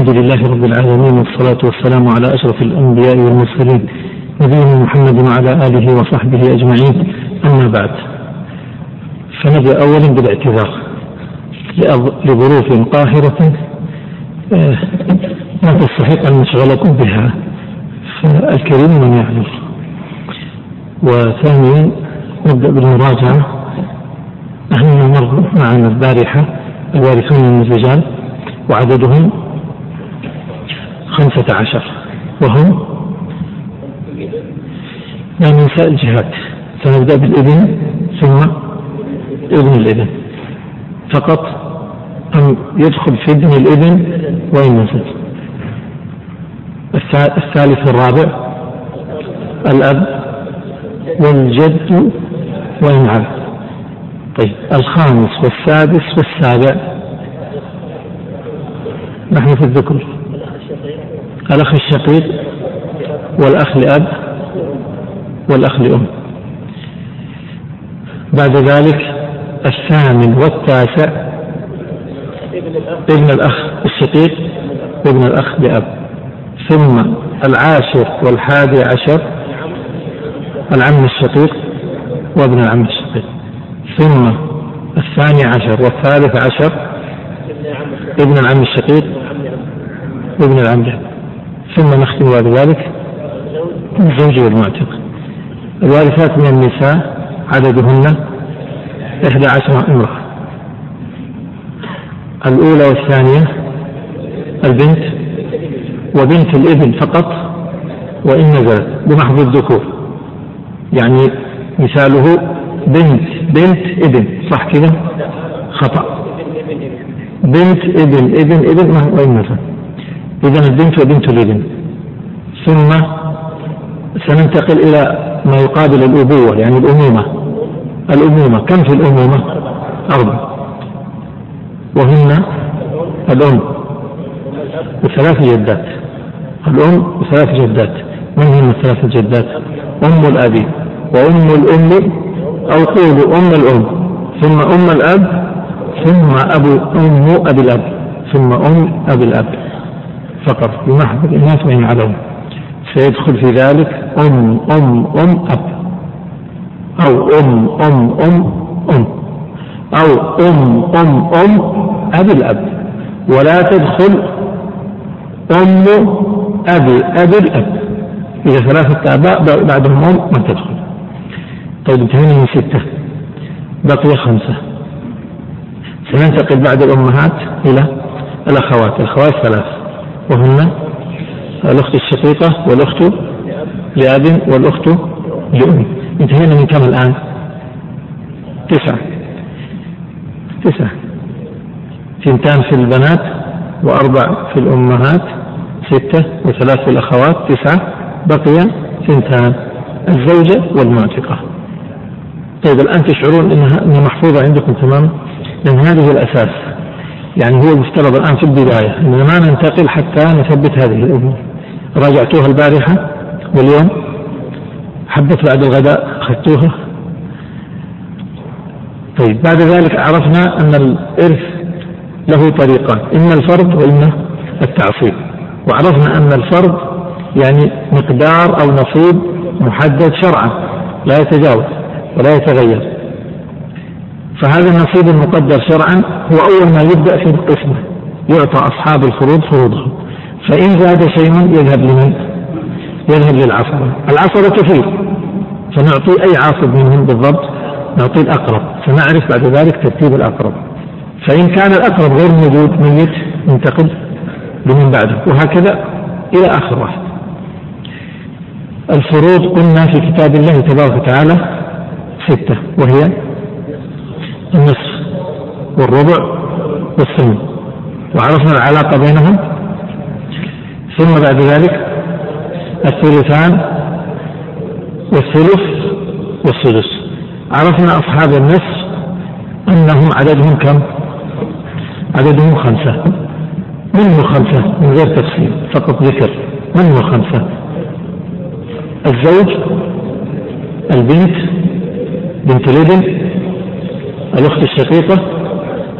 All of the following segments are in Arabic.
الحمد لله رب العالمين والصلاة والسلام على أشرف الأنبياء والمرسلين نبينا محمد وعلى آله وصحبه أجمعين. أما بعد فنبدأ أولا بالاعتذار لظروف قاهرة آه، ما تستحق أن نشغلكم بها. فالكريم من يعذر. وثانيا نبدأ بالمراجعة. نحن مر معنا البارحة الوارثون من الرجال وعددهم خمسة عشر. وهم من نساء الجهات. سنبدأ بالابن ثم ابن الابن فقط أم يدخل في ابن الابن وإن نزل الثالث والرابع. الأب والجد وإن عبد طيب الخامس والسادس والسابع. نحن في الذكر. الأخ الشقيق والأخ لأب والأخ لأم. بعد ذلك الثامن والتاسع ابن الأخ الشقيق وابن الأخ لأب. ثم العاشر والحادي عشر العم الشقيق وابن العم الشقيق. ثم الثاني عشر والثالث عشر ابن العم الشقيق وابن العم ثم نختم بعد ذلك الزوج والمعتق الوارثات من النساء عددهن إحدى عشر امرأة. الأولى والثانية البنت وبنت الإبن فقط وإن نزلت بمحض الذكور. يعني مثاله بنت بنت إبن صح كذا خطأ. بنت إبن إبن إبن وإن نزل إذا البنت وبنت الابن. ثم سننتقل إلى ما يقابل الأبوة يعني الأمومة. الأمومة كم في الأمومة؟ أربع وهن الأم. وثلاث جدات. الأم وثلاث جدات. من هن الثلاث الجدات؟ أم الأب. وأم الأم أو قولوا أم الأم. ثم أم الأب ثم أبو أم أبي الأب. ثم أم أبي الأب. فقط بمحض الإناث وإن علوا سيدخل في ذلك أم أم أم أب. أو أم أم أم أم. أو أم أم أم أبي الأب. ولا تدخل أم أبي أبي الأب. إذا ثلاثة آباء بعدهم أم ما تدخل. طيب انتهينا من ستة. بقي خمسة. سننتقل بعد الأمهات إلى الأخوات. الأخوات ثلاث. وهن الأخت الشقيقة والأخت لأب والأخت لأم. انتهينا من كم الآن؟ تسعة. تسعة. ثنتان في البنات وأربع في الأمهات ستة وثلاث في الأخوات تسعة. بقي ثنتان الزوجة والمعتقة. طيب الآن تشعرون إنها محفوظة عندكم تماما لأن هذه الأساس. يعني هو المفترض الآن في البداية. أننا ما ننتقل حتى نثبت هذه الأمور. راجعتوها البارحة واليوم. حبت بعد الغداء أخذتوها. طيب بعد ذلك عرفنا أن الإرث له طريقان إما الفرض وإما التعصيب. وعرفنا أن الفرض يعني مقدار أو نصيب محدد شرعا لا يتجاوز ولا يتغير. فهذا النصيب المقدر شرعا هو أول ما يبدأ في القسمة يعطى أصحاب الفروض فروضهم فإن زاد شيء يذهب لمن؟ يذهب للعصبة. العصبة كثير فنعطي أي عاصب منهم بالضبط؟ نعطي الأقرب. سنعرف بعد ذلك ترتيب الأقرب. فإن كان الأقرب غير موجود ميت ينتقل لمن بعده. وهكذا إلى آخر واحد. الفروض قلنا في كتاب الله تبارك وتعالى ستة وهي النصف والربع والثمن. وعرفنا العلاقة بينهم. ثم بعد ذلك الثلثان والثلث والسدس عرفنا أصحاب النصف أنهم عددهم كم؟ عددهم خمسة. من هو خمسة من غير تفصيل فقط ذكر. من هو خمسة. الزوج البنت بنت الابن الأخت الشقيقة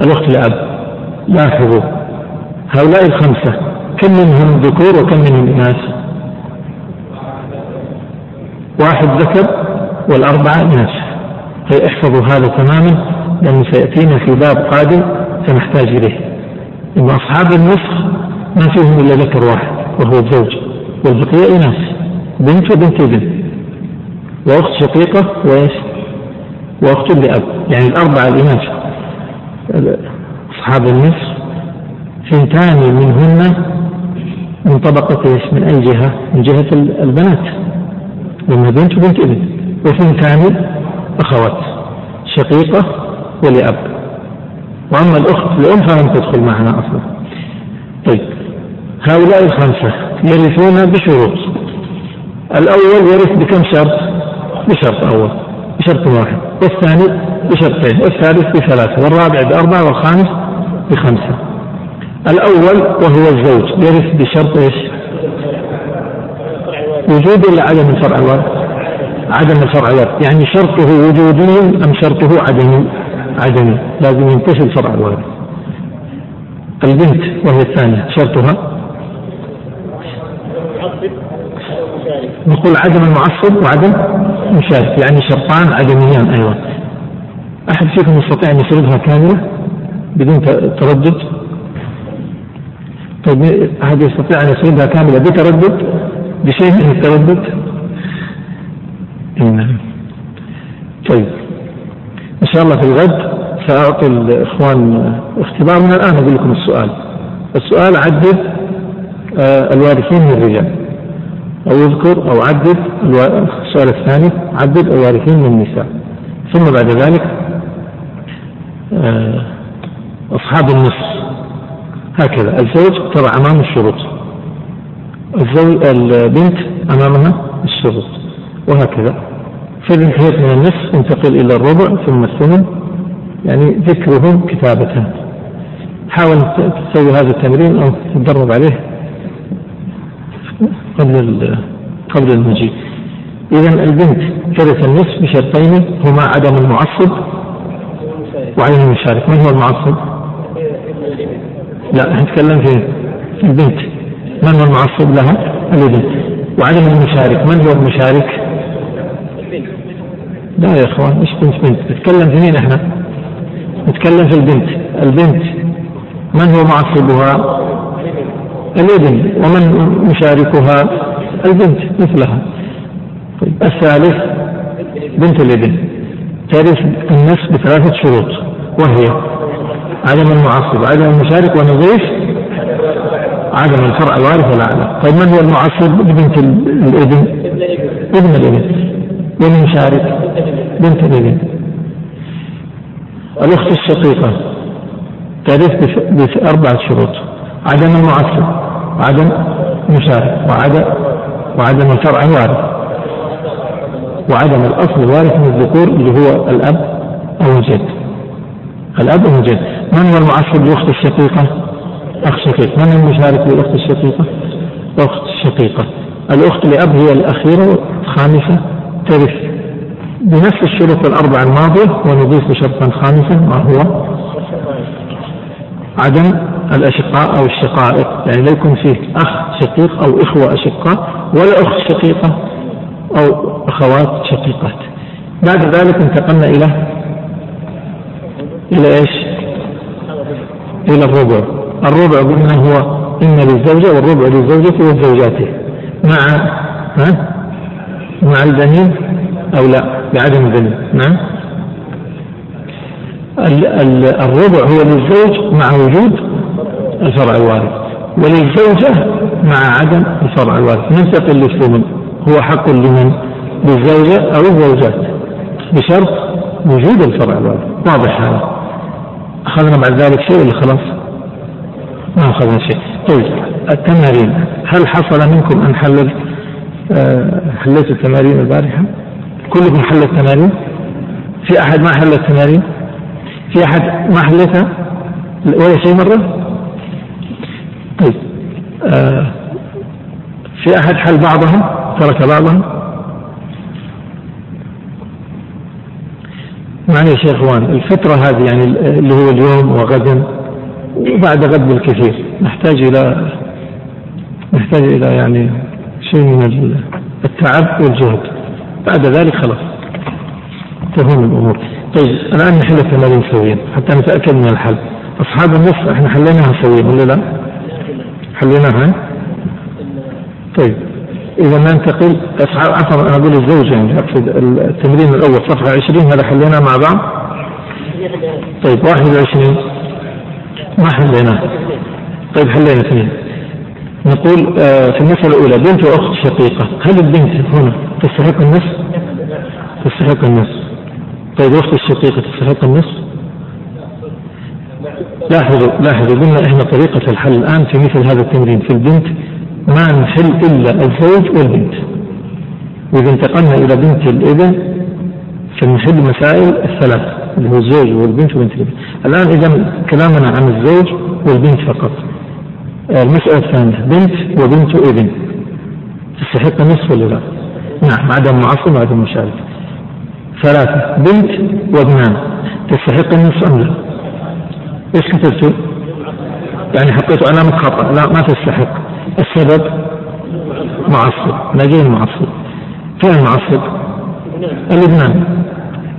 الأخت الأب لاحظوا هؤلاء الخمسة كم منهم ذكور وكم منهم إناث؟ واحد ذكر والأربعة إناث. فاحفظوا هذا تماما لأنه سيأتينا في باب قادم سنحتاج إليه. إن أصحاب النصف ما فيهم إلا ذكر واحد وهو الزوج والبقية إناث. بنت وبنت ابن. وأخت شقيقة وإيش؟ وأخت لأب يعني الأربعة الإناث. أصحاب النصف. ثنتان منهن من طبقة إيش؟ من أي جهة؟ من جهة البنات. لأنها بنت وبنت ابن. وثنتان أخوات. شقيقة ولأب. وأما الأخت لأم فلم تدخل معنا أصلا. طيب. هؤلاء الخمسة يرثون بشروط. الأول يرث بكم شرط؟ بشرط أول. بشرط واحد والثاني بشرطين والثالث بثلاثة والرابع بأربعة والخامس بخمسة الأول وهو الزوج يرث بشرط إيش؟ وجود ولا عدم الفرع الوارث؟ عدم الفرع الوارث، يعني شرطه وجودي أم شرطه عدمي؟ عدمي، لازم ينتفي الفرع الوارث. البنت وهي الثانية شرطها نقول عدم المعصب وعدم مشارك يعني شرطان عدميان أيضا. أحد فيكم يستطيع أن يسردها كاملة بدون تردد؟ طيب أحد يستطيع أن يسردها كاملة بتردد؟ بشيء من التردد؟ نعم. طيب إن شاء الله في الغد سأعطي الإخوان اختبار. من الآن أقول لكم السؤال. السؤال عدد آه، الوارثين من الرجال. أو اذكر أو عدد السؤال الثاني عدد الوارثين من النساء. ثم بعد ذلك آه، أصحاب النصف. هكذا. الزوج ترى أمام الشروط. الزوج البنت أمامها الشروط. وهكذا. فإذا من النصف انتقل إلى الربع ثم الثمن يعني ذكرهم كتابة. حاول تسوي هذا التمرين أو تتدرب عليه. قبل قبل المجيء إذا البنت ترث النصف بشرطين هما عدم المعصب وعدم المشارك من هو المعصب؟ لا نتكلم في البنت من هو المعصب لها؟ الابن وعدم المشارك من هو المشارك؟ لا يا إخوان إيش بنت بنت؟ نتكلم في مين إحنا؟ نتكلم في البنت البنت من هو معصبها؟ الإبن ومن مشاركها البنت مثلها. طيب الثالث بنت الإبن. ترث النصف بثلاثة شروط وهي عدم المعصب عدم المشارك ونضيف عدم الفرع الوارث والأعلى. طيب من هو المعصب لبنت الإبن؟ ابن الإبن. والمشارك بنت الإبن. الأخت الشقيقة. ترث بأربعة شروط. عدم المعصب. وعدم المشارك وعدم وعدم الفرع الوارث. وعدم الأصل الوارث من الذكور اللي هو الأب أو الجد. الأب أو الجد. من هو المعصب للأخت الشقيقة؟ أخ شقيق. من المشارك للأخت الشقيقة؟ أخت شقيقة. الأخت لأب هي الأخيرة الخامسة ترث. بنفس الشروط الأربعة الماضية ونضيف شرطا خامسا ما هو؟ عدم الأشقاء أو الشقائق يعني لا يكون فيه أخ شقيق أو إخوة أشقاء ولا أخت شقيقة أو أخوات شقيقات. بعد ذلك انتقلنا إلى إلى إيش؟ إلى الربع. الربع قلنا هو إن للزوجة والربع للزوجة والزوجات مع ها؟ مع البنين أو لا؟ بعدم البنين. نعم. الربع هو للزوج مع وجود الفرع الوارث وللزوجة مع عدم الفرع الوارث ننتقل للثمن هو حق لمن؟ للزوجة أو الزوجات بشرط وجود الفرع الوارث واضح هذا أخذنا بعد ذلك شيء ولا خلاص؟ ما أخذنا شيء طيب التمارين هل حصل منكم أن حلل آه حليت التمارين البارحة؟ كلكم حل التمارين؟ في أحد ما حل التمارين؟ في أحد ما حلتها؟ ولا شيء مرة؟ آه في أحد حل بعضها ترك بعضها معلش يا إخوان الفترة هذه يعني اللي هو اليوم وغدا وبعد غد بالكثير نحتاج إلى نحتاج إلى يعني شيء من التعب والجهد. بعد ذلك خلاص تهون الأمور. طيب الآن نحل التمارين سويا حتى نتأكد من الحل. أصحاب النصف إحنا حليناها سويا ولا لا؟ حليناها طيب. إذا ننتقل عفوا أنا أقول الزوج يعني أقصد التمرين الأول صفحة 20 هذا حليناه مع بعض. طيب 21 ما حليناه طيب حلينا اثنين. نقول آه في المسألة الأولى بنت وأخت شقيقة. هل البنت هنا تستحق النصف؟ تستحق النصف. طيب أخت الشقيقة تستحق النصف؟ لاحظوا لاحظوا قلنا إحنا طريقة الحل الآن في مثل هذا التمرين. في البنت ما نحل إلا الزوج والبنت. وإذا انتقلنا إلى بنت الإبن فنحل مسائل الثلاث اللي هو الزوج والبنت وبنت الإبن. الآن إذا كلامنا عن الزوج والبنت فقط. المسألة الثانية بنت وبنت إبن. تستحق النصف ولا لا؟ نعم عدم معصب وعدم مشارك ثلاثة بنت وابنان. تستحق النصف أم لا؟ إيش كتبتوا؟ يعني حطيتوا علامة خطأ لا ما تستحق. السبب معصب. نجين معصب. فين المعصب؟ الابنان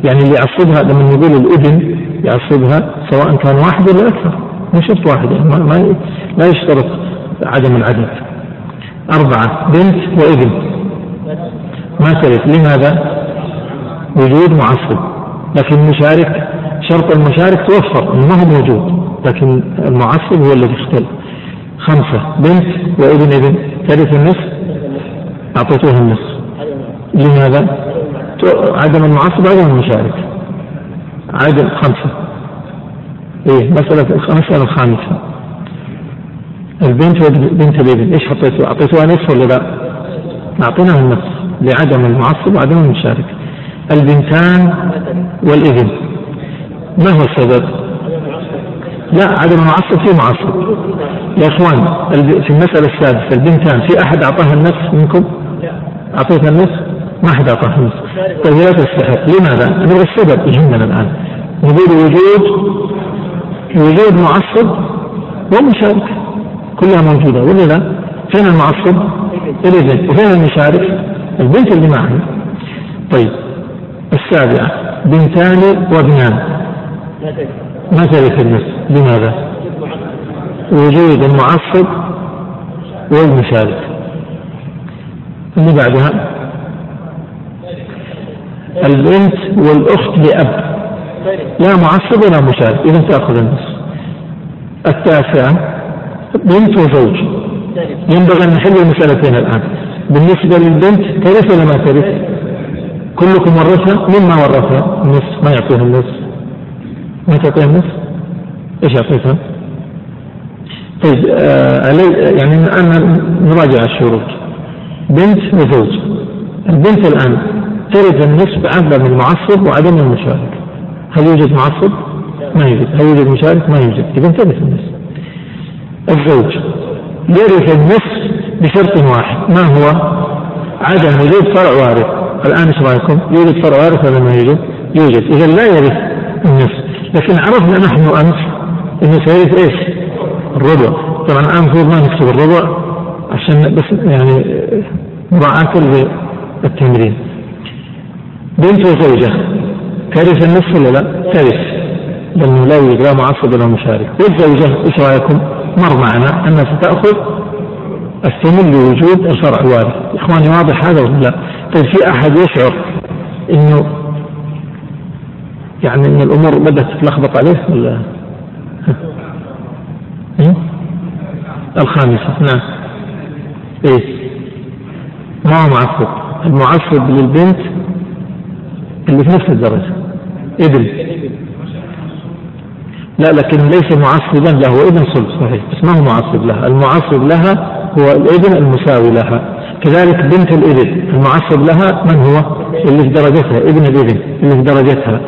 يعني اللي يعصبها لما نقول الإبن يعصبها سواء كان واحد ولا أكثر. مو شرط واحد يعني ما, ما لا يشترط عدم العدد. أربعة بنت وإبن. ما ترث لماذا؟ وجود معصب. لكن المشارك شرط المشارك توفر إنه ما هو موجود لكن المعصب هو الذي اختل. خمسة بنت وابن ابن ترث النصف أعطيتوها النصف. لماذا؟ عدم المعصب عدم المشارك. عدم خمسة. إيه مسألة المسألة الخامسة. البنت وبنت الابن إيش حطيتوا؟ أعطيتوها نصف ولا لا؟ أعطيناها النصف. لعدم المعصب وعدم المشارك. البنتان والابن. ما هو السبب؟ لا عدم المعصب في معصب يا إخوان في المسألة السادسة البنتان في أحد أعطاها النصف منكم؟ أعطيتها النصف؟ ما حد أعطاها النصف طيب لا تستحق لماذا؟ نبغى السبب يهمنا الآن نقول وجود وجود معصب ومشارك كلها موجودة ولا لا؟ فين المعصب؟ الابن وفين المشارك؟ البنت اللي معها طيب السابعة بنتان وابنان ما ترث النصف لماذا؟ وجود المعصب والمشارك. اللي بعدها؟ البنت والأخت لأب. لا معصب ولا مشارك. إذا تأخذ النصف التاسعة بنت وزوج. ينبغي أن نحل المسألتين الآن. بالنسبة للبنت ترث ولا ما ترث؟ كلكم ورثها مما ورثها النصف ما يعطيها النصف ما تعطيها النصف إيش اعطيتها؟ طيب آه يعني الان نراجع الشروط بنت وزوج البنت الآن ترث النصف عدم المعصب وعدم المشارك هل يوجد معصب؟ ما يوجد هل يوجد مشارك؟ ما يوجد إذا ترث النصف الزوج يرث النصف بشرط واحد ما هو؟ عدم وجود فرع وارث الآن إيش رأيكم؟ يوجد فرع وارث ولا ما يوجد؟ يوجد إذا لا يرث النصف لكن عرفنا نحن أمس أنه سيرث إيش؟ الربع طبعا المفروض ما نكتب الربع عشان بس يعني مراعاة للتمرين بنت وزوجة ترث النصف ولا لا؟ ترث لأنه لا يوجد لا معصب ولا مشارك والزوجة إيش رأيكم؟ مر معنا أنها ستأخذ الثمن لوجود الفرع وارث إخواني واضح هذا ولا لا؟ طيب في أحد يشعر إنه يعني إن الأمور بدأت تتلخبط عليه ولا؟ إيه؟ الخامسة نعم. إيه؟ ما هو معصب المعصب للبنت اللي في نفس الدرجة. ابن لا لكن ليس معصبا له ابن صلب صحيح. بس ما هو معصب لها. المعصب لها هو الابن المساوي لها. كذلك بنت الابن المعصب لها من هو؟ اللي في درجتها ابن الابن اللي في درجتها.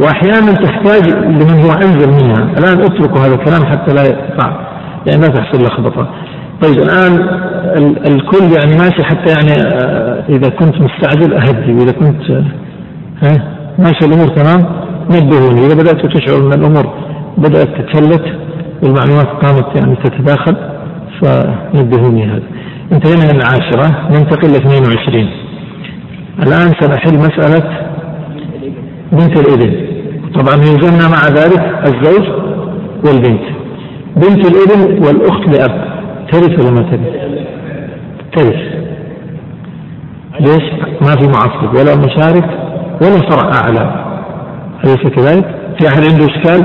وأحيانا تحتاج لمن هو أنزل منها. الآن أتركوا هذا الكلام حتى لا يقع يعني لا تحصل لخبطة. طيب الآن الكل يعني ماشي حتى يعني آه، إذا كنت مستعجل أهدي وإذا كنت آه، ها ماشي الأمور تمام؟ نبهوني. إذا بدأت تشعر أن الأمور بدأت تتفلت والمعلومات قامت يعني تتداخل فنبهوني هذا. انتهينا من العاشرة ننتقل ل 22 الآن سنحل مسألة بنت الابن طبعا يلزمنا مع ذلك الزوج والبنت بنت الإبن والأخت لأب ترث ولا ما ترث؟ ترث ليش؟ ما في معصب ولا مشارك ولا فرع أعلى أليس كذلك؟ في أحد عنده إشكال؟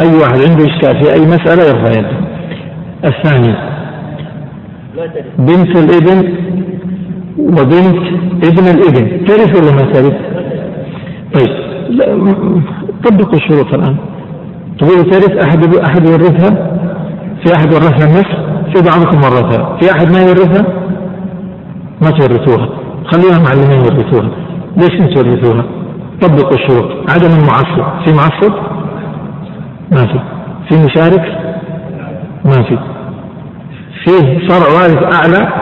أي واحد عنده إشكال في أي مسألة يرفع يده الثاني بنت الإبن وبنت ابن الإبن ترث ولا ما ترث؟ طيب طبقوا الشروط الآن. تقول ترث أحد أحد يورثها؟ في أحد ورثها النصف؟ في بعضكم ورثها. في أحد ما يورثها؟ ما تورثوها. خليها معلمين يورثوها. ليش أنتم تورثوها؟ طبقوا الشروط. عدم المعصب. في معصب؟ ما في. في مشارك؟ ما في. فيه فرع وارث أعلى؟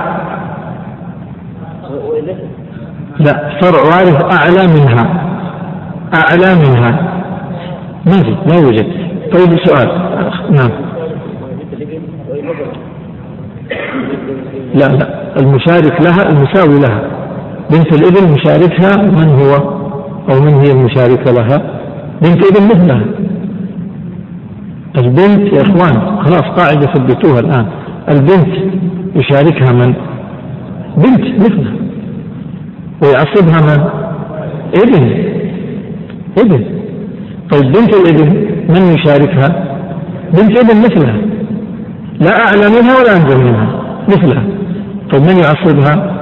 لا. فرع وارث أعلى منها. أعلى منها. ما في لا يوجد طيب سؤال. نعم. لا لا. المشارك لها المساوي لها. بنت الإبن مشاركها من هو؟ أو من هي المشاركة لها؟ بنت ابن مثلها. البنت يا إخوان خلاص قاعدة ثبتوها الآن. البنت يشاركها من؟ بنت مثلها. ويعصبها من؟ إبن. إبن. طيب بنت الإبن من يشاركها؟ بنت ابن مثلها. لا أعلى منها ولا أنزل منها مثلها. طيب من يعصبها؟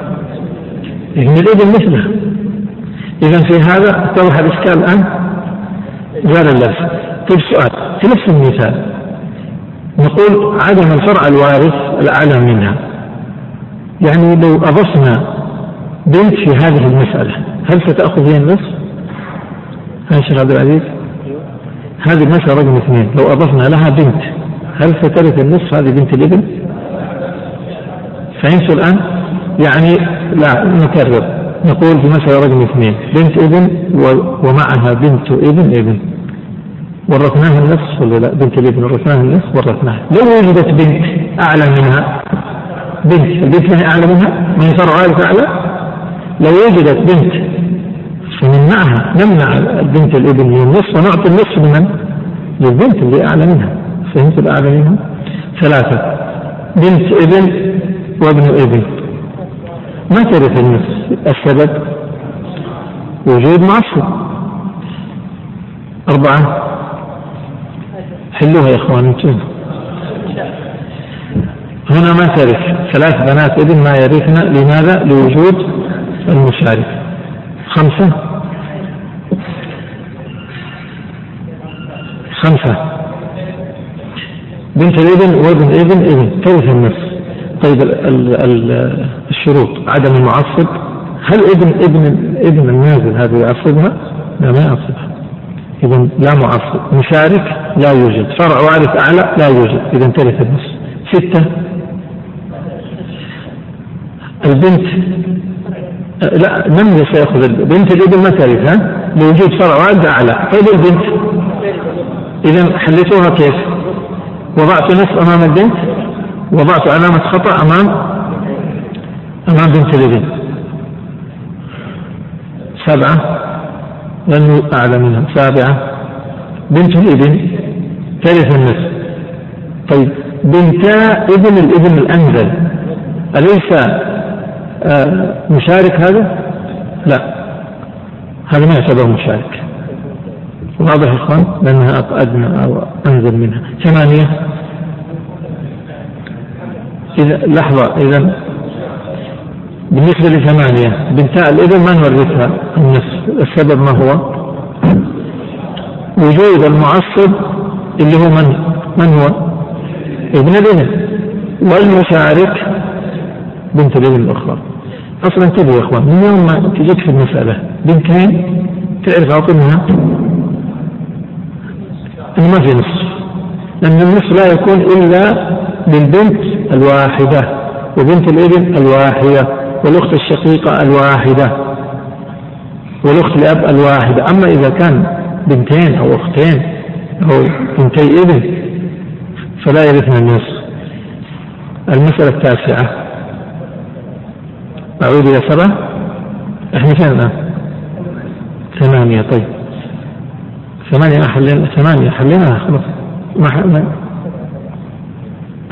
ابن الإبن مثلها. إذا في هذا اتضح الإشكال الآن. زال اللبس طيب سؤال في نفس المثال نقول عدم الفرع الوارث الأعلى منها. يعني لو أضفنا بنت في هذه المسألة هل ستأخذ هي النصف؟ ها شيخ عبد العزيز؟ هذه المسألة رقم اثنين لو أضفنا لها بنت هل سترث النصف هذه بنت الابن؟ فهمتوا الآن؟ يعني لا نكرر نقول في مسألة رقم اثنين بنت ابن ومعها بنت ابن ابن ورثناها النصف ولا لا؟ بنت الابن ورثناها النصف ورثناها لو وجدت بنت أعلى منها بنت البنت ما هي أعلى منها؟ ما هي فرع أعلى؟ لو وجدت بنت نمنع بنت الابن من النصف ونعطي النصف لمن؟ للبنت اللي أعلى منها. فهمت الأعلى منها؟ ثلاثة. بنت ابن وابن ابن. ما ترث النصف؟ السبب؟ وجود معصب أربعة. حلوها يا إخوان أنتم. هنا ما ترث ثلاث بنات ابن ما يرثن لماذا؟ لوجود المشارك. خمسة. خمسة. بنت الابن وابن ابن ابن ترث النصف؟ طيب ال ال الشروط. عدم المعصب. هل ابن ابن ابن النازل هذا يعصبها؟ لا ما يعصبها. إذا لا معصب. مشارك؟ لا يوجد. فرع وارث أعلى؟ لا يوجد. إذا ترث النصف. ستة. البنت لا من سيأخذ بنت الابن ما ترث ها؟ لوجود فرع وارث أعلى. طيب البنت. إذا حليتوها كيف؟ وضعت نصف أمام البنت وضعت علامة خطأ أمام أمام بنت الابن. سبعة لأنه أعلى منها. سابعة بنت الابن ترث النصف. طيب بنتا ابن الابن الأنزل أليس آه مشارك هذا؟ لا. هذا ما يعتبر مشارك. واضح إخوان؟ لأنها أدنى أو أنزل منها. ثمانية. إذا لحظة إذا بالنسبة لثمانية بنتاء الإبل ما نورثها النصف. السبب ما هو؟ وجود المعصب اللي هو من؟ من هو؟ ابن الابن والمشارك بنت الابن الأخرى. أصلا انتبهوا يا إخوان من يوم ما تجيك في المسألة بنتين تعرف إنه ما في نصف لأن النصف لا يكون إلا للبنت الواحدة وبنت الإبن الواحدة والأخت الشقيقة الواحدة والأخت الأب الواحدة. أما إذا كان بنتين أو أختين أو بنتي إبن فلا يرثن النصف المسألة التاسعة. أعود إلى سبعة. إحنا فين الآن؟ ثمانية. طيب. ثمانية حلينا ثمانية حليناها خلاص. ما حلنا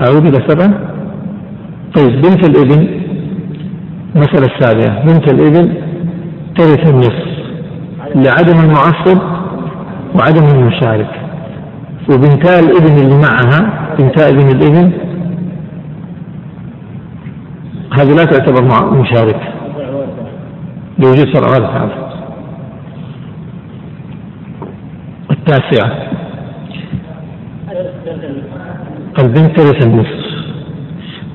أعود إلى سبعة. طيب بنت الإبن المسألة السابعة بنت الإبن ترث النصف لعدم المعصب وعدم المشارك. وبنتا الإبن اللي معها بنتا إبن الإبن هذه لا تعتبر مشاركة. لوجود فرع وارث عنه التاسعة. البنت ترث النصف.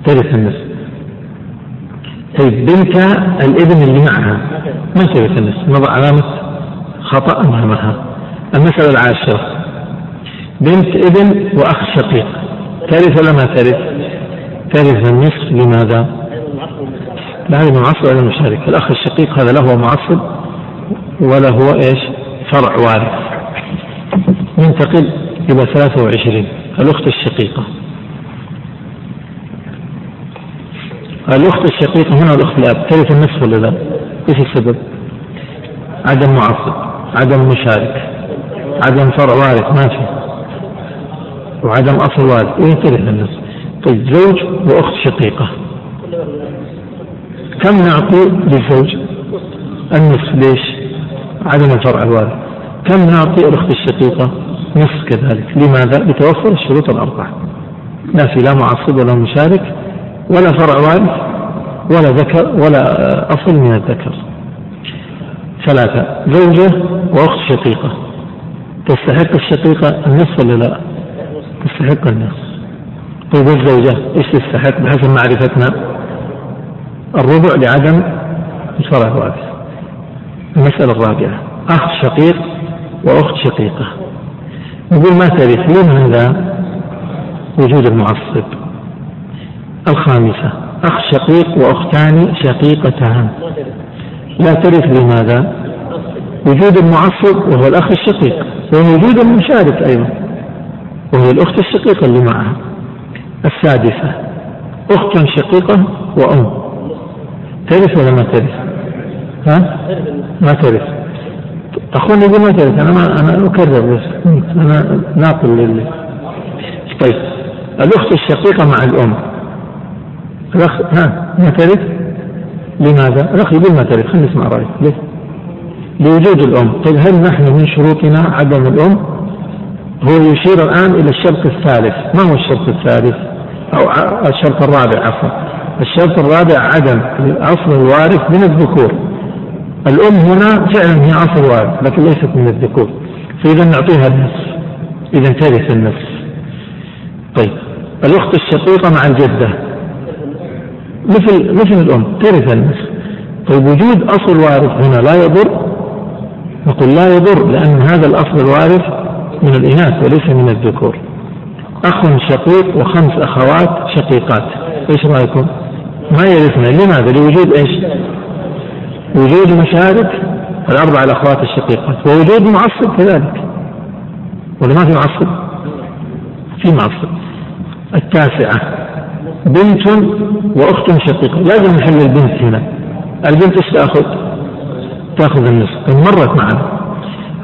ترث النصف. طيب بنت الابن اللي معها ما ترث النصف؟ نضع علامة خطأ أمامها. المسألة العاشرة. بنت ابن وأخ شقيق. ترث ولا ما ترث؟ ترث النصف. لماذا؟ لا هذا معصب ولا مشارك. الأخ الشقيق هذا له معصب ولا هو إيش؟ فرع وارث. ننتقل إلى 23 الأخت الشقيقة الأخت الشقيقة هنا والأخت الأب ترث النصف ولا لا؟ إيش السبب؟ عدم معصب عدم مشارك عدم فرع وارث ما في وعدم أصل وارث وين ترث النصف؟ طيب زوج وأخت شقيقة كم نعطي للزوج؟ النصف ليش؟ عدم الفرع الوارث كم نعطي الأخت الشقيقة؟ نصف كذلك. لماذا؟ لتوفر الشروط الأربعة. لا في لا معصب ولا مشارك ولا فرع وارث ولا ذكر ولا أصل من الذكر. ثلاثة. زوجة وأخت شقيقة. تستحق الشقيقة النصف ولا لا؟ تستحق النصف. طيب الزوجة إيش تستحق بحسب معرفتنا؟ الربع لعدم الفرع الوارث. المسألة الرابعة. أخ شقيق وأخت شقيقة نقول ما ترث لماذا؟ وجود المعصب الخامسة أخ شقيق وأختان شقيقتان لا ترث لماذا؟ وجود المعصب وهو الأخ الشقيق ووجود المشارك أيضا وهو الأخت الشقيقة اللي معها السادسة أخت شقيقة وأم ترث ولا ما ترث؟ ها؟ ما ترث ما ترث أنا ما أنا أكرر بس أنا ناقل لله طيب الأخت الشقيقة مع الأم الأخ ها ترث؟ لماذا؟ الأخ يقول ما ترث خلينا نسمع رأيك ليه؟ لوجود الأم طيب هل نحن من شروطنا عدم الأم؟ هو يشير الآن إلى الشرط الثالث ما هو الشرط الثالث؟ أو الشرط الرابع عفوا الشرط الرابع عدم أصل الوارث من الذكور الأم هنا فعلا هي أصل وارث لكن ليست من الذكور. فإذا نعطيها النصف. إذا ترث النصف. طيب. الأخت الشقيقة مع الجدة. مثل مثل الأم ترث النصف. طيب وجود أصل وارث هنا لا يضر؟ نقول لا يضر لأن هذا الأصل الوارث من الإناث وليس من الذكور. أخ شقيق وخمس أخوات شقيقات. إيش رأيكم؟ ما يرثنا. لماذا؟ لوجود إيش؟ وجود مشارك الأربع الأخوات الشقيقات ووجود معصب كذلك. ولا ما في معصب؟ في معصب. التاسعة بنت وأخت شقيقة. لازم نحل البنت هنا. البنت إيش تأخذ؟ تأخذ النصف. مرت معنا.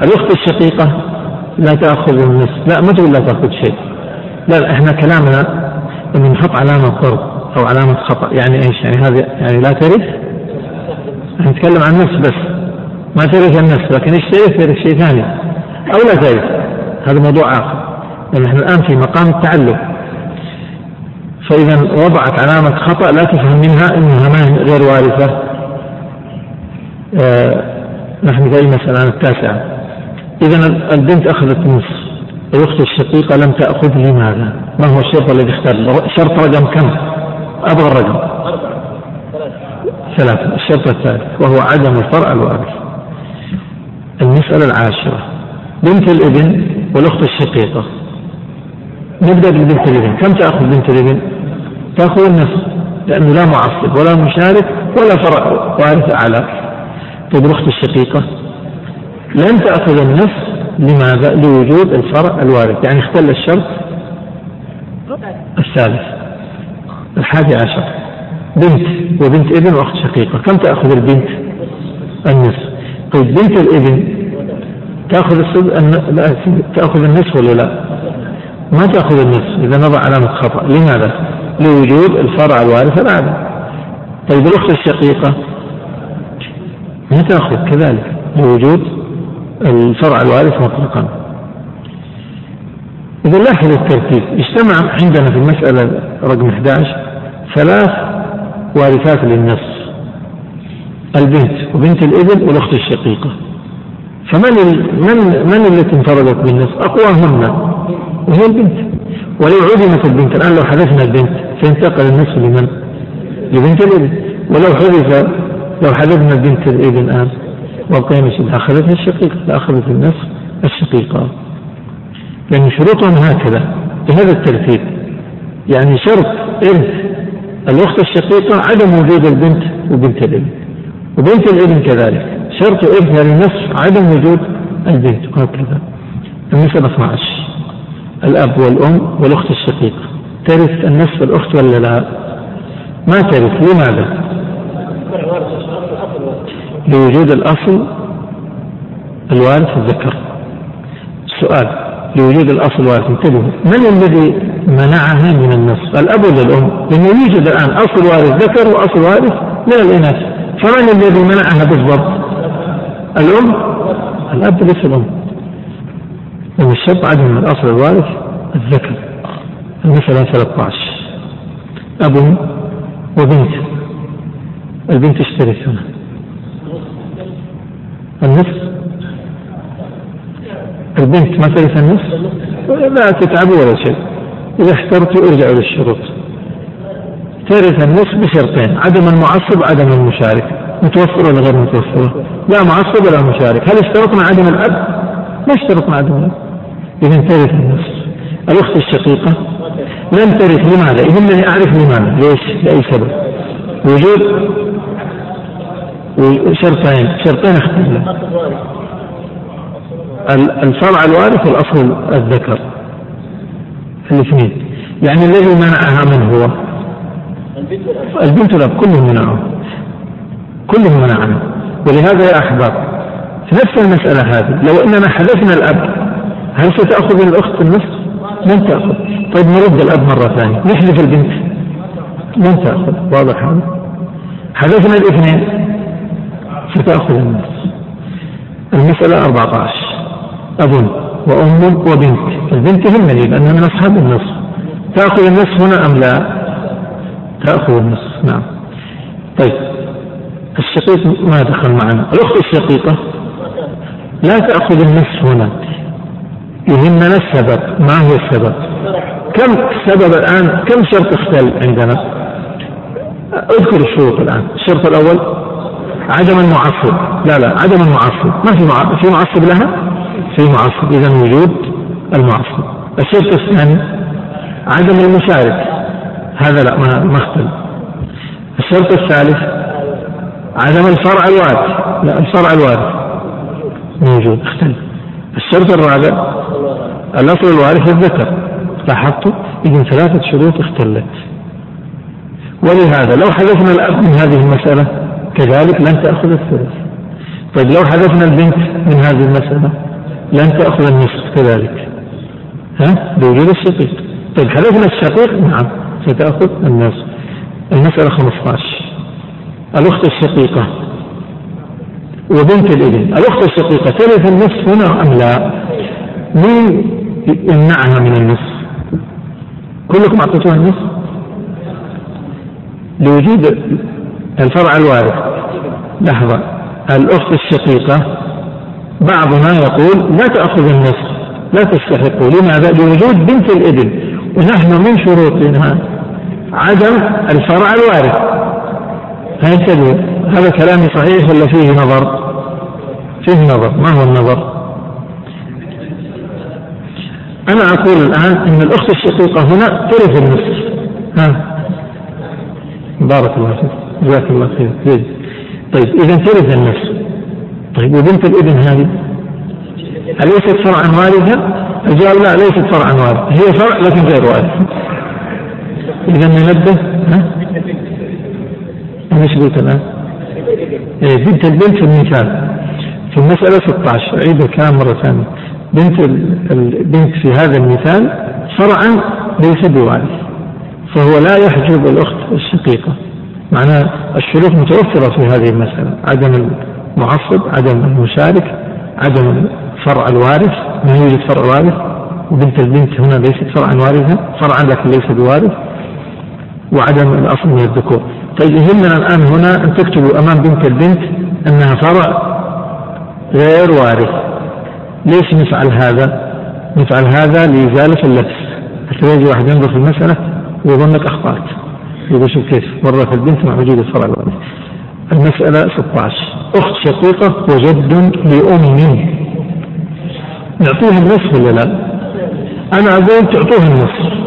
الأخت الشقيقة لا تأخذ النصف. لا ما تقول لا تأخذ شيء. لا, لا إحنا كلامنا ان نحط علامة ضرب أو علامة خطأ. يعني إيش؟ يعني هذه يعني لا ترث نتكلم عن النص بس ما ترث النص لكن إيش ترث ترث شيء ثاني. أو لا ترث هذا موضوع اخر لأن إحنا الآن في مقام التعلم. فإذا وضعت علامة خطأ لا تفهم منها إنها ما غير وارثة. آه نحن في المساله التاسعة. إذا البنت أخذت نصف الأخت الشقيقة لم تأخذ لماذا؟ ما هو الشرط الذي اختار؟ شرط رقم كم؟ أبغى الرقم. ثلاثة الشرط الثالث وهو عدم الفرع الوارث المسألة العاشرة بنت الإبن والأخت الشقيقة. نبدأ ببنت الإبن. كم تأخذ بنت الإبن؟ تأخذ النصف لأنه لا معصب ولا مشارك ولا فرع وارث أعلى. طيب الأخت الشقيقة؟ لن تأخذ النصف لماذا؟ لوجود الفرع الوارث. يعني اختل الشرط؟ الثالث الحادي عشر. بنت وبنت ابن وأخت شقيقة كم تأخذ البنت؟ النصف طيب بنت الابن تأخذ لا تأخذ النصف ولا لا؟ ما تأخذ النصف إذا نضع علامة خطأ لماذا؟ لوجود الفرع الوارث الأعلى طيب الأخت الشقيقة ما تأخذ كذلك لوجود الفرع الوارث مطلقا إذا لاحظ الترتيب اجتمع عندنا في المسألة رقم 11 ثلاث وارثات للنص البنت وبنت الابن والأخت الشقيقة. فمن ال... من من التي انفردت بالنص؟ أقواهن. وهي البنت. ولو عدمت البنت الآن لو حذفنا البنت سينتقل النصف لمن؟ لبنت الابن. ولو حذف لو حذفنا بنت الابن الآن وبقينا أخذتها الشقيقة لأخذت النصف الشقيقة. لأن شروطهم هكذا بهذا الترتيب. يعني شرط إرث الأخت الشقيقة عدم وجود البنت وبنت الابن. وبنت الابن كذلك. شرط إرث للنصف عدم وجود البنت. وهكذا المسألة 12 الأب والأم والأخت الشقيقة. ترث النصف الأخت ولا لا؟ ما ترث. لماذا؟ لوجود الأصل الوارث الذكر. سؤال. لوجود الأصل وارث انتبهوا. من الذي منعها من النصف. الأب ولا الأم لأنه يوجد الآن أصل وارث ذكر وأصل وارث من الإناث. فمن الذي منعها بالضبط؟ الأم؟ الأب ليس الأم. لأن الشرط عدم الأصل الوارث الذكر. المسألة 13 أب وبنت. البنت اشترت هنا. النصف؟ البنت ما ترث النصف؟ لا تتعبوا ولا شيء. إذا احترتوا ارجعوا للشروط. ترث النصف بشرطين عدم المعصب عدم المشارك. متوفر ولا غير متوفرة لا معصب ولا مشارك. هل اشترطنا عدم الأب ما اشترطنا عدم الأب إذا ترث النصف الأخت الشقيقة لم ترث لماذا؟ يهمني أعرف لماذا. ليش؟ لأي سبب؟ وجود شرطين. شرطين اختلف الفرع الوارث والأصل الذكر. الاثنين. يعني الذي منعها من هو؟ البنت والأب كلهم منعوا. كلهم منعنا. ولهذا يا أحباب في نفس المسألة هذه لو أننا حذفنا الأب هل ستأخذ الأخت النصف؟ لن تأخذ. طيب نرد الأب مرة ثانية. نحذف البنت. لن تأخذ. واضح هذا؟ حذفنا الاثنين ستأخذ النصف. المسألة 14 أب وأم وبنت. البنت تهمني لأنها من أصحاب النصف تأخذ النصف هنا أم لا؟ تأخذ النصف نعم. طيب. الشقيق ما دخل معنا؟ الأخت الشقيقة. لا تأخذ النصف هنا. يهمنا السبب. ما هو السبب؟ كم سبب الآن؟ كم شرط اختل عندنا؟ اذكر الشروط الآن. الشرط الأول عدم المعصب. لا لا عدم المعصب. ما في معصب في معصب لها؟ في معصب إذا وجود المعصب الشرط الثاني عدم المشارك هذا لا ما ما اختل الشرط الثالث عدم الفرع الوارث. لا الفرع الوارث موجود اختل الشرط الرابع الأصل الوارث الذكر. لاحظتوا؟ إذا ثلاثة شروط اختلت. ولهذا لو حذفنا الأب من هذه المسألة كذلك لن تأخذ الثلث. طيب لو حذفنا البنت من هذه المسألة لن تأخذ النصف كذلك. ها؟ بوجود الشقيق. طيب حذفنا الشقيق؟ نعم ستأخذ النصف. المسألة 15 الأخت الشقيقة وبنت الإبن. الأخت الشقيقة ترث النصف هنا أم لا؟ مين يمنعها من النصف؟ كلكم أعطيتوها النصف؟ لوجود الفرع الوارث. لحظة. الأخت الشقيقة بعضنا يقول لا تأخذ النصف لا تستحق لماذا؟ لوجود بنت الابن ونحن من شروطنا عدم الفرع الوارث. هذا كلامي صحيح ولا فيه نظر؟ فيه نظر. ما هو النظر؟ أنا أقول الآن أن الأخت الشقيقة هنا ترث النصف. ها؟ بارك الله فيك. جزاك الله خير. طيب إذا ترث النصف. طيب وبنت الابن هذه؟ أليست فرعا وارثا؟ الجواب لا ليست فرعا وارثا هي فرع لكن غير وارث إذا ننبه إيش قلت الان؟ إيه بنت البنت في المثال. في المسألة 16 أعيد الكلام مرة ثانية؟ بنت البنت في هذا المثال فرعا ليس بوارث فهو لا يحجب الأخت الشقيقة. معناه الشروط متوفرة في هذه المسألة عدم المعصب عدم المشارك عدم فرع الوارث ما يوجد فرع وارث وبنت البنت هنا ليست فرعا وارثة فرعا لكن ليس بوارث وعدم الأصل من الذكور. طيب يهمنا الآن هنا أن تكتبوا أمام بنت البنت أنها فرع غير وارث. ليش نفعل هذا؟ نفعل هذا لإزالة اللبس. حتى يجي واحد ينظر في المسألة ويظنك أخطأت. يقول شوف كيف مرة البنت مع وجود الفرع الوارث. المسألة 16 أخت شقيقة وجد لأم نعطيها النصف ولا لا؟ أنا أقول تعطوها النصف.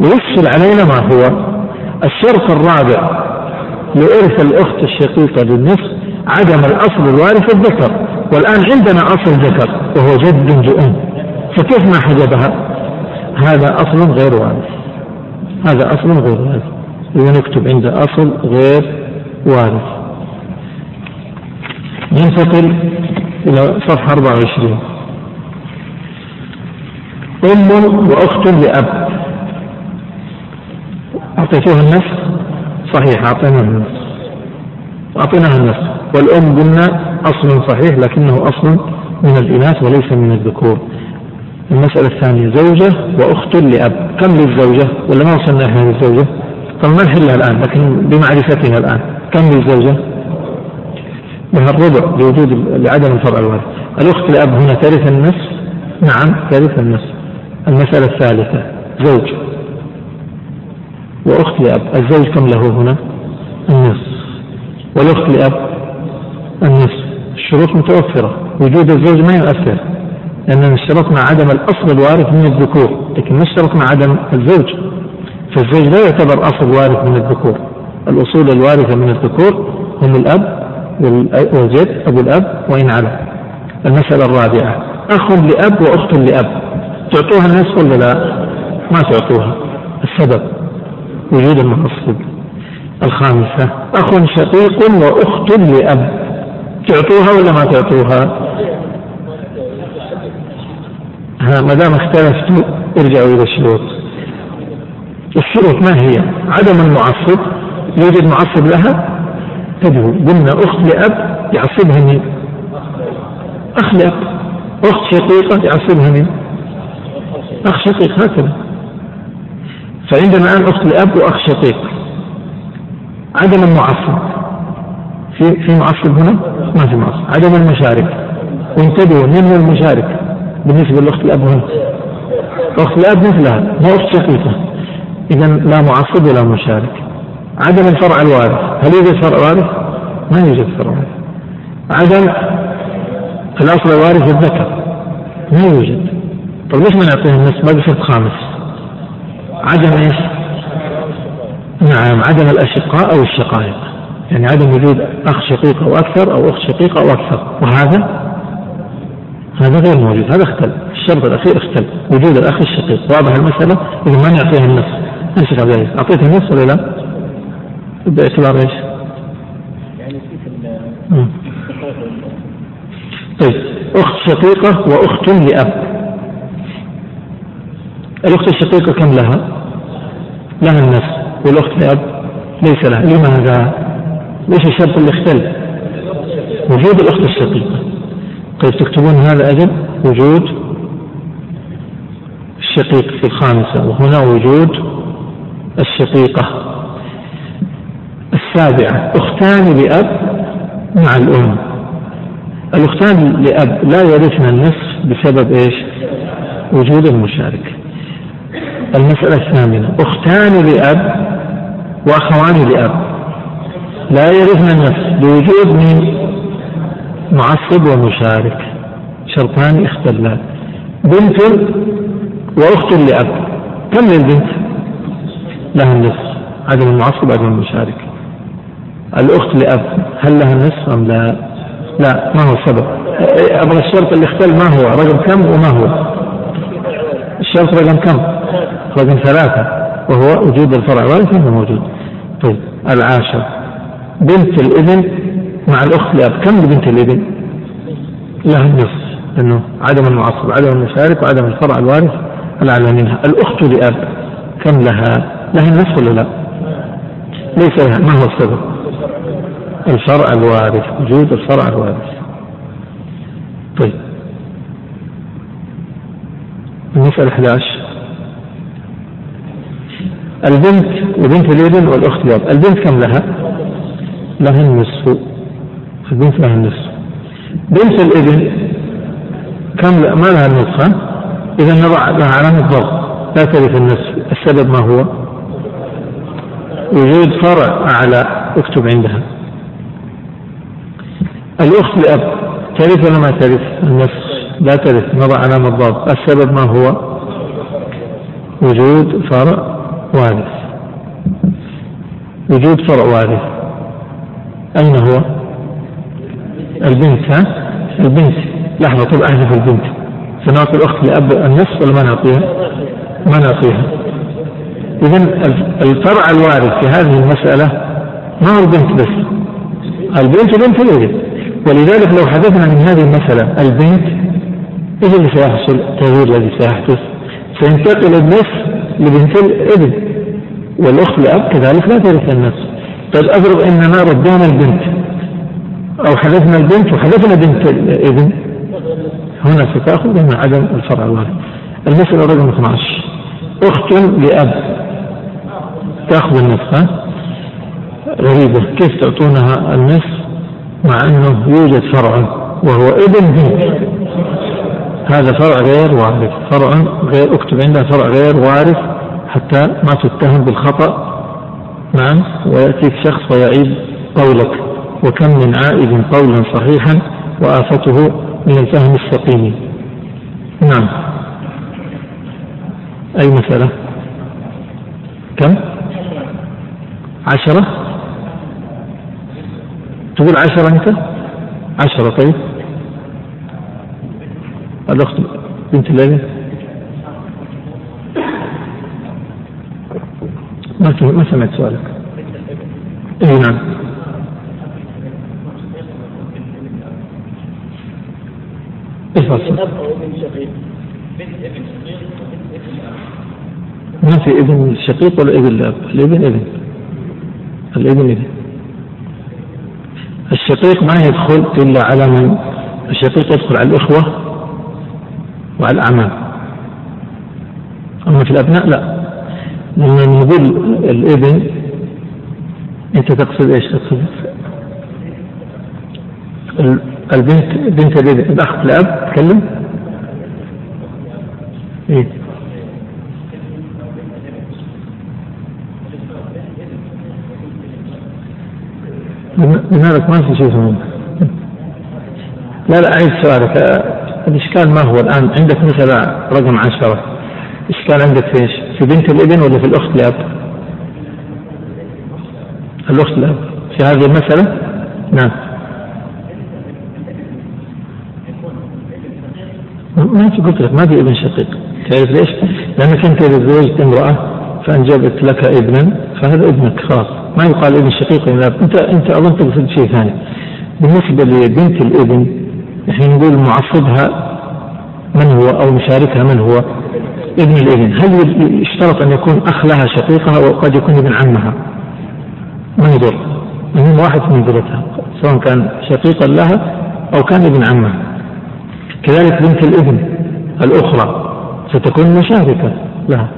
ويفصل علينا ما هو. الشرط الرابع لإرث الأخت الشقيقة بالنصف عدم الأصل الوارث الذكر. والآن عندنا أصل ذكر وهو جد لأم. فكيف ما حجبها؟ هذا أصل غير وارث. هذا أصل غير وارث. إذا نكتب عند أصل غير وارث ننتقل إلى صفحة 24 أم وأخت لأب. أعطيتوها النصف؟ صحيح أعطيناها النصف. أعطيناها النصف. والأم قلنا أصل صحيح لكنه أصل من الإناث وليس من الذكور. المسألة الثانية زوجة وأخت لأب. كم للزوجة؟ ولا ما وصلنا إحنا للزوجة؟ طب ما نحلها الآن لكن بمعرفتها الآن. كم للزوجة؟ لها الربع لوجود لعدم الفرع الوارث الأخت لأب هنا ترث النصف؟ نعم ترث النصف. المسألة الثالثة زوج. وأخت لأب الزوج كم له هنا؟ النصف. والأخت لأب؟ النصف. الشروط متوفرة. وجود الزوج ما يؤثر لأننا اشترطنا عدم الأصل الوارث من الذكور. لكن ما اشترطنا عدم الزوج. فالزوج لا يعتبر أصل وارث من الذكور. الأصول الوارثة من الذكور هم الأب والجد أبو الأب وإن على المسألة الرابعة أخ لأب وأخت لأب. تعطوها النصف ولا لا؟ ما تعطوها. السبب وجود المعصب الخامسة أخ شقيق وأخت لأب. تعطوها ولا ما تعطوها؟ ها ما دام اختلفتوا ارجعوا إلى الشروط. الشروط ما هي؟ عدم المعصب. يوجد معصب لها؟ تدعو قلنا أخت لأب يعصبها مين؟ أخ لأب. أخت شقيقة يعصبها مين؟ أخ شقيق. هكذا. فعندنا الآن أخت لأب وأخ شقيق. عدم المعصب. في في معصب هنا؟ ما في معصب. عدم المشارك. وانتبهوا من هو المشارك بالنسبة للأخت الأب هنا؟ أخت الأب مثلها مو أخت شقيقة. إذا لا معصب ولا مشارك. عدم الفرع الوارث. هل يوجد فرع وارث؟ ما يوجد فرع وارث. عدم الأصل الوارث الذكر. ما يوجد. طيب ليش ما نعطيه النص باقي شرط خامس. عدم إيش؟ نعم عدم الأشقاء أو الشقائق. يعني عدم وجود أخ شقيق أو أكثر أو أخت شقيقة أو أكثر. وهذا؟ هذا غير موجود. هذا اختل. الشرط الأخير اختل. وجود الأخ الشقيق. واضح المسألة؟ إذا ما نعطيها النص إيش عبد العزيز أعطيته النص ولا لا؟ باعتبار إيش؟ يعني في طيب أخت شقيقة وأخت لأب الأخت الشقيقة كم لها؟ لها النصف والأخت لأب ليس لها لماذا؟ ليش الشرط اللي اختل؟ وجود الأخت الشقيقة طيب تكتبون هذا أجل وجود الشقيق في الخامسة وهنا وجود الشقيقة السابعة أختان لأب مع الأم. الأختان لأب لا يرثن النصف بسبب إيش؟ وجود المشارك المسألة الثامنة أختان لأب وأخوان لأب لا يرثن النصف بوجود من معصب ومشارك. شرطان اختلان بنت وأخت لأب. كم للبنت؟ لها النصف. عدم المعصب عدم المشارك الأخت لأب هل لها النصف أم لا؟ لا ما هو السبب أبغى الشرط اللي اختل ما هو؟ رقم كم وما هو؟ الشرط رقم كم؟ رقم ثلاثة وهو وجود الفرع. الوارث موجود؟ طيب العاشر. بنت الابن مع الأخت لأب. كم لبنت الابن؟ لها النصف لأنه عدم المعصب عدم المشارك وعدم الفرع الوارث الأعلى منها. الأخت لأب كم لها؟ لها النصف ولا لا؟ ليس لها. ما هو السبب؟ الفرع الوارث وجود الفرع الوارث. طيب. المسألة 11 البنت وبنت الابن والأخت لأب البنت كم لها؟ لها النصف. البنت لها النصف. بنت الابن كم ما لها النصف إذا نضع لها علامة ضغط لا ترث النصف. السبب ما هو؟ وجود فرع أعلى اكتب عندها. الأخت لأب. ترث ولا ما ترث؟ النصف لا ترث نضع علامة ضغط السبب ما هو؟ وجود فرع وارث. وجود فرع وارث. أين هو؟ البنت ها؟ البنت. لحظة طب أحذف البنت. سنعطي الأخت لأب النصف ولا ما نعطيها؟ ما نعطيها. إذا الفرع الوارد في هذه المسألة ما هو البنت بس؟ البنت بنت الابن ولذلك لو حدثنا من هذه المسألة البنت إيش اللي سيحصل؟ التغيير الذي سيحدث. سينتقل النصف لبنت الإبن والأخت لاب كذلك لا ترث النصف طيب أضرب إننا ردينا البنت أو حذفنا البنت وحذفنا بنت الإبن هنا ستأخذ من عدم الفرع الوارث المسألة رقم 12 أخت لأب. تأخذ النصف غريبة. كيف تعطونها النصف؟ مع أنه يوجد فرع وهو ابن بنت هذا فرع غير وارث فرع غير اكتب عندها فرع غير وارث حتى ما تتهم بالخطأ. نعم ويأتيك شخص ويعيد قولك. وكم من عائد قولا صحيحا وآفته من الفهم السقيم. نعم. أي مسألة؟ كم؟ عشرة؟ تقول عشرة أنت؟ عشرة طيب. الأخت بنت الليل ما ما سمعت سؤالك. اي نعم. إيش ما في ابن شقيق ولا ابن لاب؟ الابن ابن. الابن ابن. الشقيق ما يدخل إلا على من؟ الشقيق يدخل على الإخوة وعلى الاعمام أما في الأبناء لا. لما نقول الإبن أنت تقصد إيش؟ تقصد البنت بنت الإبن. الأخ الاب تكلم؟ إيه. لماذا ما في شيء اسمه لا لا أعيد سؤالك الإشكال ما هو الآن عندك مثلا رقم عشرة إشكال عندك في إيش؟ في بنت الإبن ولا في الأخت لأب؟ الأخت لأب في هذه المسألة؟ نعم ما في قلت لك ما في إبن شقيق تعرف ليش؟ لأنك أنت إذا تزوجت امرأة فأنجبت لك ابنا فهذا ابنك خلاص. ما يقال ابن شقيق ولا أنت أنت أظن تقصد شيء ثاني. بالنسبة لبنت الابن نحن نقول معصبها من هو أو مشاركها من هو؟ ابن الابن. هل يشترط أن يكون أخ لها شقيقها وقد يكون ابن عمها؟ ما يضر؟ المهم واحد من ذرتها سواء كان شقيقا لها أو كان ابن عمها. كذلك بنت الابن الأخرى ستكون مشاركة لها.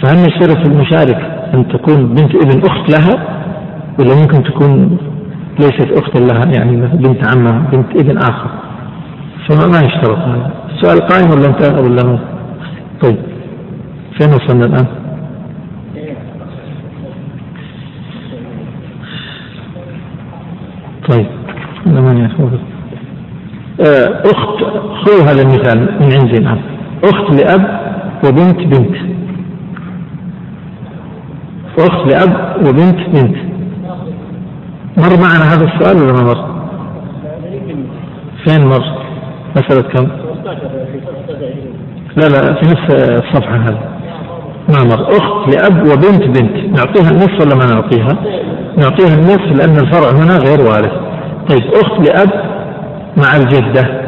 فهل يشترط المشارك أن تكون بنت ابن أخت لها؟ ولا ممكن تكون ليست أختا لها يعني بنت عمها بنت ابن آخر؟ فما ما يشترط هذا. السؤال قائم ولا انتهى ولا طيب. فين وصلنا الآن؟ طيب. أنا ماني آه، أخت خذوا هذا المثال من عندي نعم أخت لأب وبنت بنت. أخت لأب وبنت بنت مر معنا هذا السؤال ولا ما مر؟ فين مر؟ مسألة كم؟ لا لا في نفس الصفحة هذه ما مر أخت لأب وبنت بنت نعطيها النصف ولا ما نعطيها؟ نعطيها النصف لأن الفرع هنا غير وارث طيب أخت لأب مع الجدة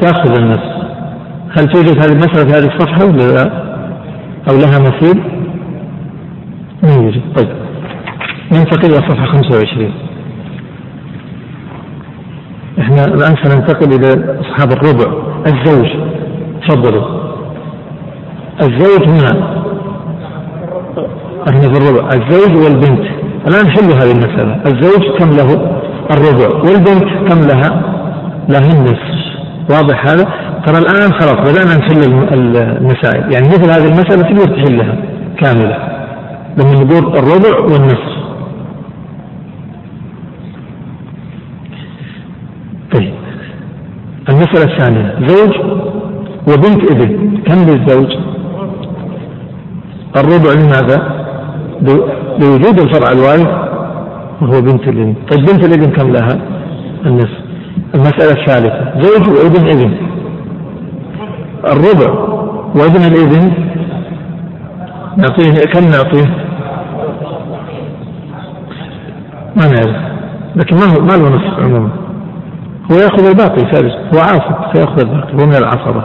تأخذ النصف هل توجد هذه المسألة في هذه الصفحة ولا لا؟ أو لها مثيل؟ يوجد طيب. ننتقل إلى صفحة 25 إحنا الآن سننتقل إلى أصحاب الربع. الزوج. تفضلوا. الزوج هنا. إحنا في الربع. الزوج والبنت. الآن حلوا هذه المسألة. الزوج كم له؟ الربع. والبنت كم لها؟ لها النصف. واضح هذا؟ ترى الآن خلاص بدأنا نحل المسائل. يعني مثل هذه المسألة تقدر تحلها كاملة. لما نقول الربع والنصف. طيب. المسألة الثانية زوج وبنت ابن. كم للزوج؟ الربع لماذا؟ لوجود الفرع الوارث وهو بنت الابن. طيب بنت الابن كم لها؟ النصف. المسألة الثالثة زوج وابن ابن. الربع وابن الابن. نعطيه كم نعطيه؟ ما نعرف. لكن ما هو ما له نصف عموما. هو يأخذ الباقي فارس هو عاصب فياخذ الباقي. هو من العصبة.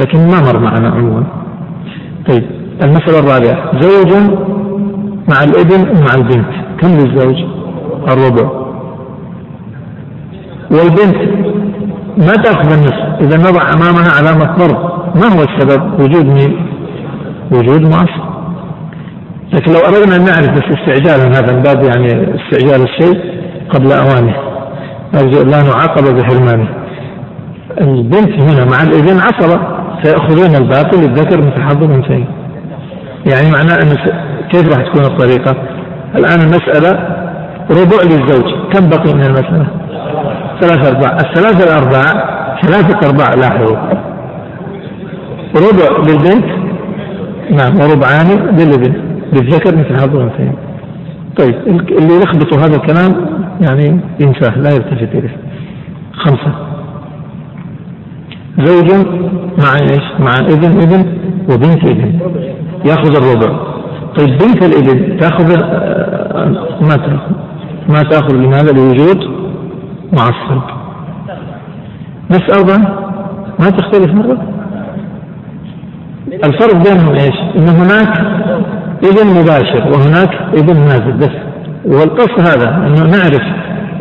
لكن ما مر معنا عموما. طيب المسألة الرابعة. زوج مع الابن ومع البنت؟ كم للزوج؟ الربع. والبنت ما تأخذ النصف. إذا نضع أمامها علامة ضرب. ما هو السبب؟ وجود مين؟ وجود معصب لكن لو أردنا أن نعرف بس استعجالا هذا من باب يعني استعجال الشيء قبل أوانه. أرجو لا نعاقب بحرمانه. البنت هنا مع الابن عصبة سيأخذون الباقي للذكر مثل حظ الأنثيين يعني معناه أن كيف راح تكون الطريقة؟ الآن المسألة ربع للزوج. كم بقي من المسألة؟ ثلاثة أرباع. الثلاثة الأرباع ثلاثة أرباع لاحظوا. ربع للبنت؟ نعم وربعان للابن للذكر مثل حظ الأنثيين طيب اللي يلخبطوا هذا الكلام يعني ينساه لا يلتفت إليه. خمسة. زوج مع إيش؟ مع ابن ابن وبنت ابن. يأخذ الربع. طيب بنت الابن تأخذ آه، ما تأخذ؟ ما تأخذ لماذا؟ لوجود معصب. بس أربعة. ما تختلف مرة؟ الفرق بينهم إيش؟ إن هناك ابن مباشر وهناك ابن نازل بس. والقصد هذا أنه نعرف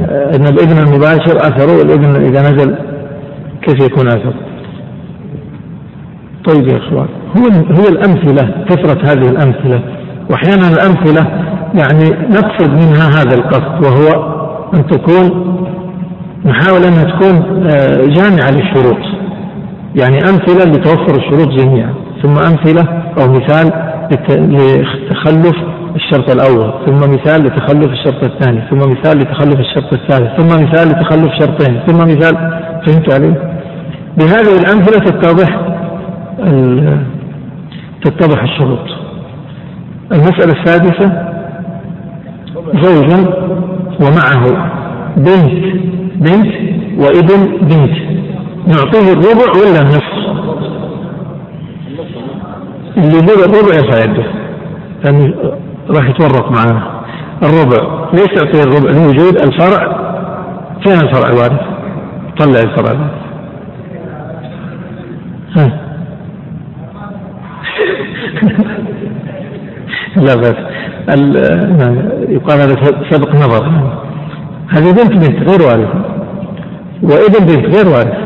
آه، أن الابن المباشر أثره والابن إذا نزل كيف يكون اثر طيب يا إخوان هو هي الأمثلة كثره هذه الأمثلة. وأحيانا الأمثلة يعني نقصد منها هذا القصد وهو أن تكون نحاول انها تكون آه، جامعة للشروط. يعني أمثلة لتوفر الشروط جميعا. ثم أمثلة أو مثال لتخلف الشرط الأول ثم مثال لتخلف الشرط الثاني ثم مثال لتخلف الشرط الثالث ثم مثال لتخلف شرطين ثم مثال فهمت علي؟ بهذه الأمثلة تتضح تتضح الشروط. المسألة السادسة زوج ومعه بنت بنت وابن بنت. نعطيه الربع ولا النصف اللي يقول الربع يرفع يده لأنه راح يتورط معنا الربع ليش تعطيه الربع؟ لوجود الفرع. فين الفرع الوارث طلع الفرع. ها. لا بس. يقال هذا سبق نظر. هذه بنت بنت غير وارثة. وابن بنت غير وارث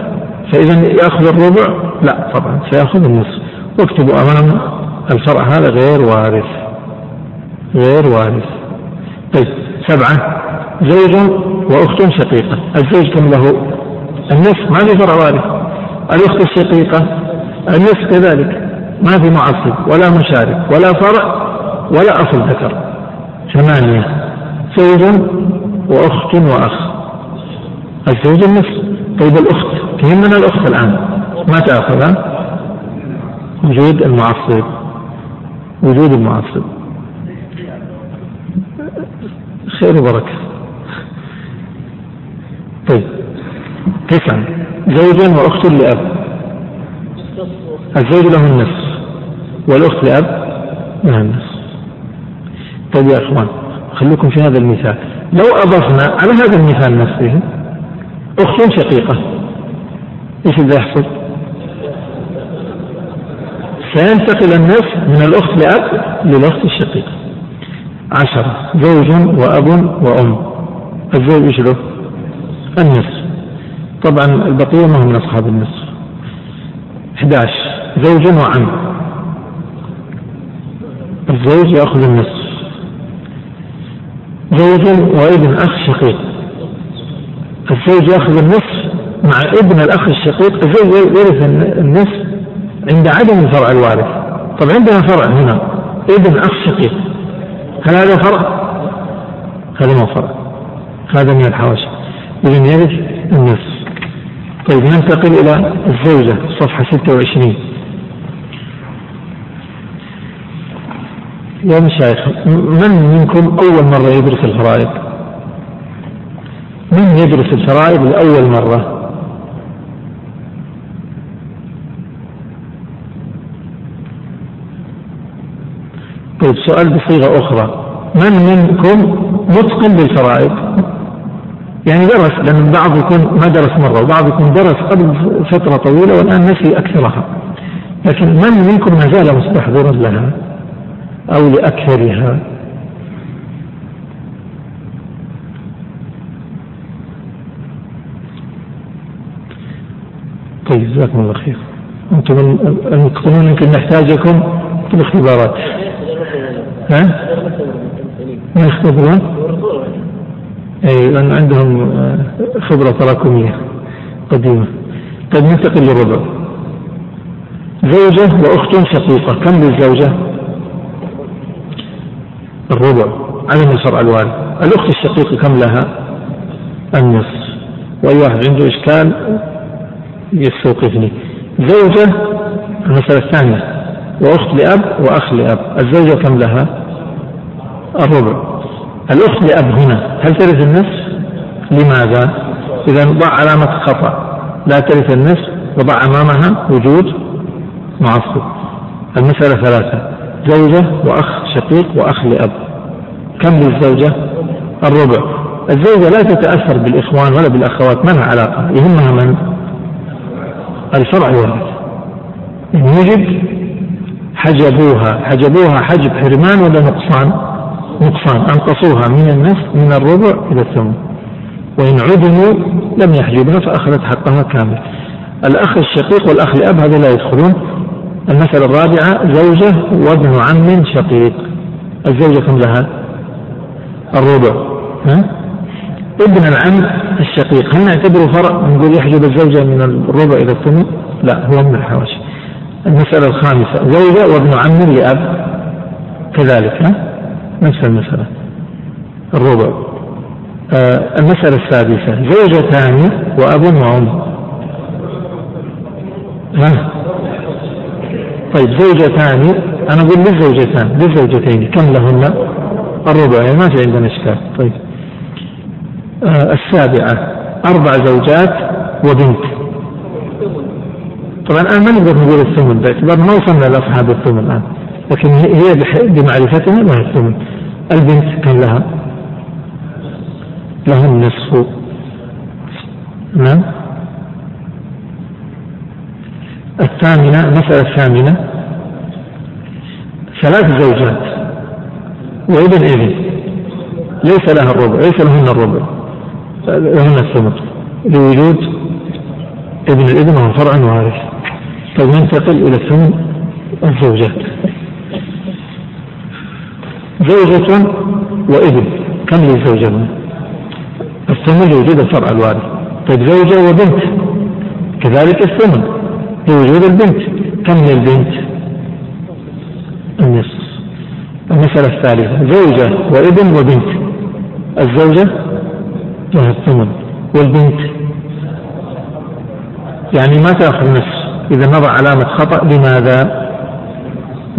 فإذا يأخذ الربع؟ لا طبعا. سيأخذ النصف. واكتبوا أمام الفرع. هذا غير وارث غير وارث. طيب سبعة زوج وأخت شقيقة. الزوج كم له؟ النصف. ما في فرع وارث. الأخت الشقيقة النصف كذلك. ما في معصب ولا مشارك ولا فرع ولا أصل ذكر. ثمانية زوج وأخت وأخ. الزوج النصف. طيب الأخت تهمنا الأخت الآن؟ ما تأخذها؟ وجود المعصب. وجود المعصب. خير وبركة. طيب. تسعة زوج وأخت لأب. الزوج له النصف والأخت لأب لها النصف. طيب يا إخوان خلوكم في هذا المثال. لو أضفنا على هذا المثال نفسه أخت شقيقة إيش اللي يحصل؟ سينتقل النصف من الأخت لأب للأخت الشقيقة عشرة زوج وأب وأم. الزوج إيش له؟ النصف. طبعا البقية ما هم من أصحاب النصف. 11 زوج وعم. الزوج يأخذ النصف. زوج وابن أخ شقيق. الزوج يأخذ النصف مع ابن الأخ الشقيق. الزوج يرث النصف عند عدم الفرع الوارث. طب عندنا فرع هنا. ابن أخ شقيق هل هذا فرع؟ هذا ما فرع. هذا من الحواشي إذا يرث النصف طيب ننتقل إلى الزوجة صفحة 26 يا مشايخ من منكم أول مرة يدرس الفرائض؟ من يدرس الفرائض لأول مرة؟ طيب سؤال بصيغة أخرى. من منكم متقن بالفرائض يعني درس لأن البعض يكون ما درس مرة وبعض يكون درس قبل فترة طويلة والآن نسي أكثرها. لكن من منكم ما زال مستحضرا لها أو لأكثرها؟ طيب جزاكم الله خير. أنتم المتقنون يمكن نحتاجكم في الاختبارات. ها؟ ما يختبرون؟ أي لأن عندهم آه، خبرة تراكمية قديمة طيب ننتقل للربع زوجة وأخت شقيقة كم للزوجة؟ الربع عدم الفرع الوارث الأخت الشقيقة كم لها؟ النصف وأي واحد عنده إشكال يستوقفني زوجة المسألة الثانية وأخت لأب وأخ لأب. الزوجة كم لها؟ الربع. الأخت لأب هنا. هل ترث النصف؟ لماذا؟ إذا ضع علامة خطأ. لا ترث النصف وضع أمامها وجود معصب. المسألة ثلاثة. زوجة وأخ شقيق وأخ لأب. كم للزوجة؟ الربع. الزوجة لا تتأثر بالإخوان ولا بالأخوات. ما لها علاقة؟ يهمها من؟ الفرع الوارث إن يجب حجبوها. حجبوها حجب حرمان ولا نقصان؟ نقصان. أنقصوها من النصف من الربع إلى الثمن. وإن عدموا لم يحجبها فأخذت حقها كامل. الأخ الشقيق والأخ لأب هذا لا يدخلون. المسألة الرابعة زوجة وابن عم شقيق. الزوجة كم لها؟ الربع. ها؟ ابن العم الشقيق. هل نعتبره فرع نقول يحجب الزوجة من الربع إلى الثمن؟ لا هو من الحواشي. المسألة الخامسة. زوجة وابن عم لأب. كذلك ها؟ نفس المسألة. الربع. آه المسألة السادسة. زوجتان وأب وأم. ها؟ طيب زوجتان. أنا أقول للزوجتان. للزوجتين. كم لهن؟ الربع. يعني ما في عندنا إشكال. طيب. آه السابعة. أربع زوجات وبنت. طبعا الآن ما نقدر نقول الثمن باعتبار ما وصلنا لأصحاب الثمن الآن. لكن هي بمعرفتها ما هي الثمن. البنت كم لها لها النصف. نعم. الثامنة المسألة الثامنة. ثلاث زوجات. وابن ابن. ليس لها الربع ليس لهن الربع. لهن الثمن. لوجود ابن الابن وهو فرع وارث. طيب ننتقل إلى الثمن الزوجات. زوجة وإبن. كم للزوجة الثمن لوجود الفرع الوارث. طيب زوجة وبنت. كذلك الثمن لوجود البنت. كم للبنت؟ النصف. المسألة الثالثة. زوجة وإبن وبنت. الزوجة لها الثمن. والبنت؟ يعني ما تأخذ نصف إذا نضع علامة خطأ لماذا؟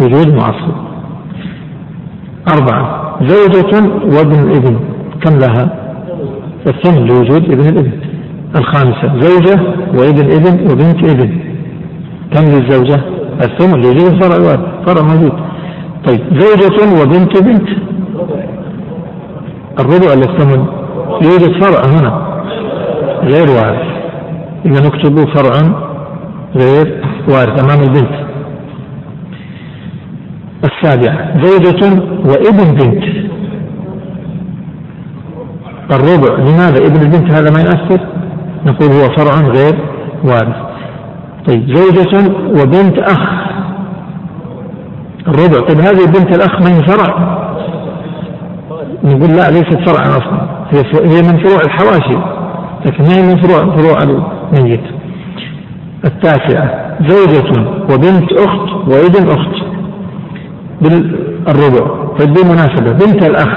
وجود معصب. أربعة زوجة وابن ابن كم لها؟ الثمن لوجود ابن الإبن. الخامسة زوجة وابن ابن وبنت ابن كم للزوجة؟ الثمن لوجود الفرع الوارد فرع موجود. طيب زوجة وبنت بنت. الربع ولا الثمن؟ يوجد فرع هنا. غير وارث إذا نكتب فرع غير وارث أمام البنت. السابعة زوجة وابن بنت. الربع لماذا ابن البنت هذا ما يؤثر؟ نقول هو فرع غير وارث طيب زوجة وبنت أخ. الربع طيب هذه بنت الأخ هي فرع؟ نقول لا ليست فرعا أصلا. هي من فروع الحواشي لكن ما هي من فروع فروع الميت؟ التاسعة زوجة وبنت أخت وابن أخت. بالربع طيب بالمناسبة بنت الأخ.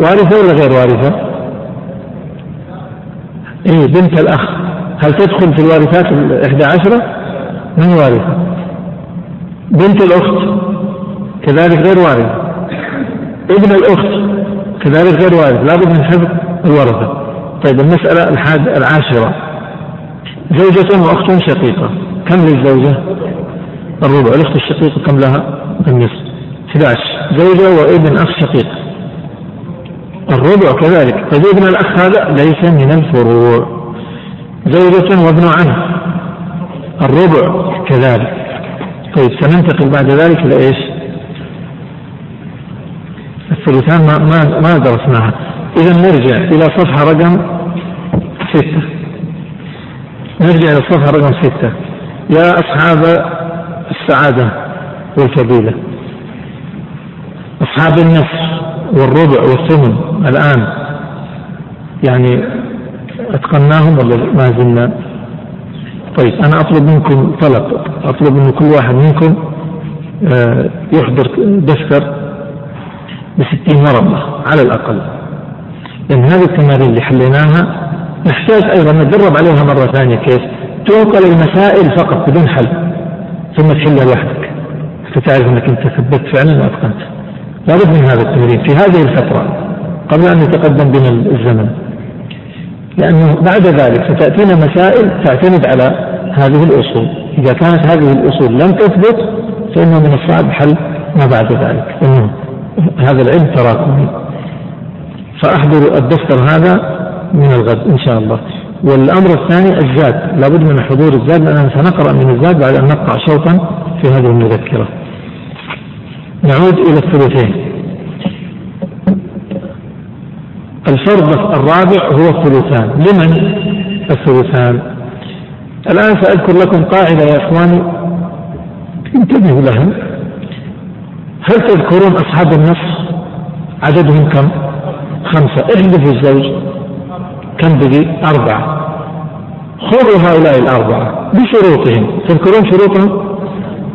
وارثة ولا غير وارثة؟ إيه بنت الأخ. هل تدخل في الوارثات الإحدى عشرة؟ من وارثة؟ بنت الأخت. كذلك غير وارثة. ابن الأخت. كذلك غير وارث لابد من حفظ الورثة. طيب المسألة الحاد العاشرة. زوجة وأخت شقيقة. كم للزوجة؟ الربع. الأخت الشقيقة كم لها؟ النصف. 11 زوجة وابن أخ شقيق. الربع كذلك. طيب ابن الأخ هذا ليس من الفروع. زوجة وابن عم. الربع كذلك. طيب سننتقل بعد ذلك إلى إيش؟ الثلثان ما ما ما درسناها. إذا نرجع إلى صفحة رقم ستة. نرجع إلى الصفحة رقم ستة. يا أصحاب السعادة والفضيلة أصحاب النصف والربع والثمن الآن. يعني أتقناهم ولا ما زلنا؟ طيب أنا أطلب منكم طلب. أطلب من كل واحد منكم آه، يحضر دفتر بستين ورقة على الأقل. لأن هذه التمارين اللي حليناها نحتاج أيضا نتدرب عليها مرة ثانية. كيف؟ تنقل المسائل فقط بدون حل. ثم تحلها لوحدك. فتعرف أنك أنت ثبت فعلا وأتقنت لابد من هذا التمرين في هذه الفترة قبل أن يتقدم بنا الزمن. لأنه بعد ذلك ستأتينا مسائل تعتمد على هذه الأصول. إذا كانت هذه الأصول لم تثبت فإنه من الصعب حل ما بعد ذلك. إنه هذا العلم تراكمي. فأحضر الدفتر هذا. من الغد إن شاء الله. والأمر الثاني الزاد. لابد من حضور الزاد لأننا سنقرأ من الزاد بعد أن نقطع شوطا في هذه المذكرة. نعود إلى الثلثين. الفرض الرابع هو الثلثان. لمن الثلثان؟ الآن سأذكر لكم قاعدة يا إخواني. انتبهوا لها. هل تذكرون أصحاب النص؟ عددهم كم؟ خمسة. احذفوا الزوج. كم بقي أربعة. خذوا هؤلاء الأربعة بشروطهم. تذكرون شروطهم؟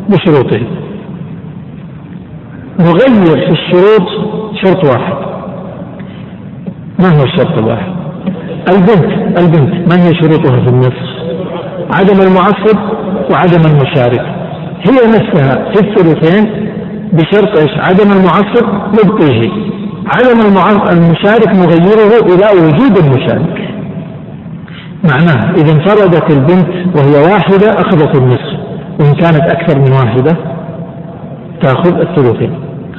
بشروطهم. نغير في الشروط شرط واحد. ما هو الشرط الواحد؟ البنت. البنت. ما هي شروطها في النص عدم المعصب وعدم المشارك هي نفسها في الثلثين بشرط إيش؟ عدم المعصب نبقيه عدم المشارك نغيره إلى وجود المشارك. معناه إذا انفردت البنت وهي واحدة أخذت النصف. وإن كانت أكثر من واحدة تأخذ الثلثين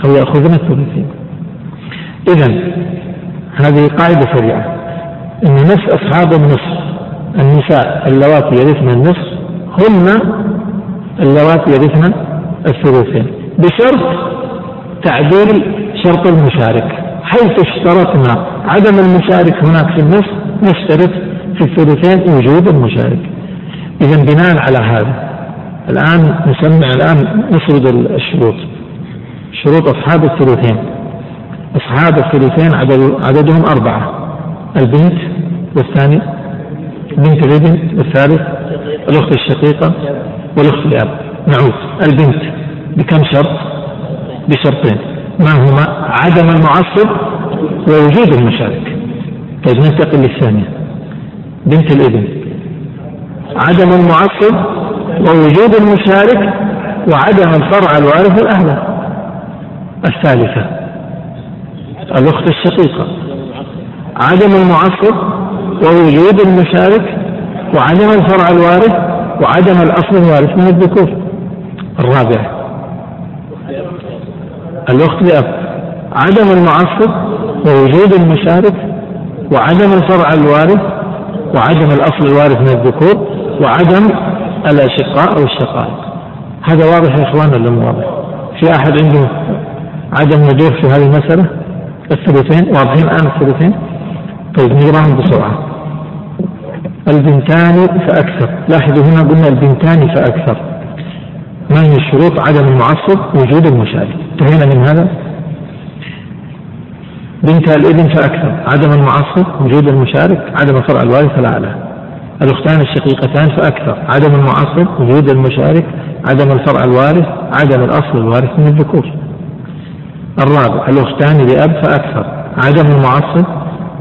أو يأخذن الثلثين. إذا هذه قاعدة سريعة. إن نفس أصحاب النصف النساء اللواتي يرثن النصف هن اللواتي يرثن الثلثين. بشرط تعديل شرط المشارك. حيث اشترطنا عدم المشارك هناك في النص نشترط في الثلثين وجود المشارك. إذا بناء على هذا الآن نسمع الآن نسرد الشروط. شروط أصحاب الثلثين. أصحاب الثلثين عدد عددهم أربعة. البنت والثاني بنت الابن والثالث الأخت الشقيقة والأخت الأب. نعود. البنت بكم شرط؟ بشرطين. ما هما؟ عدم المعصب ووجود المشارك. طيب ننتقل للثانية. بنت الابن. عدم المعصب ووجود المشارك وعدم الفرع الوارث الأهل. الثالثة. الأخت الشقيقة. عدم المعصب ووجود المشارك وعدم الفرع الوارث وعدم الأصل الوارث من الذكور. الرابعة الأخت لأب عدم المعصب ووجود المشارك وعدم الفرع الوارث وعدم الأصل الوارث من الذكور وعدم الأشقاء أو الشقائق هذا واضح يا إخوان ولا مو واضح؟ في أحد عنده عدم وجوه في هذه المسألة؟ الثلثين واضحين الآن الثلثين؟ طيب نقراهم بسرعة البنتان فأكثر لاحظوا هنا قلنا البنتان فأكثر ما هي الشروط؟ عدم المعصب وجود المشارك. انتهينا من هذا؟ بنت الابن فأكثر. عدم المعصب وجود المشارك. عدم فرع الوارث الأعلى الأختان الشقيقتان فأكثر. عدم المعصب وجود المشارك. عدم الفرع الوارث عدم الأصل الوارث من الذكور. الرابع الأختان لأب فأكثر. عدم المعصب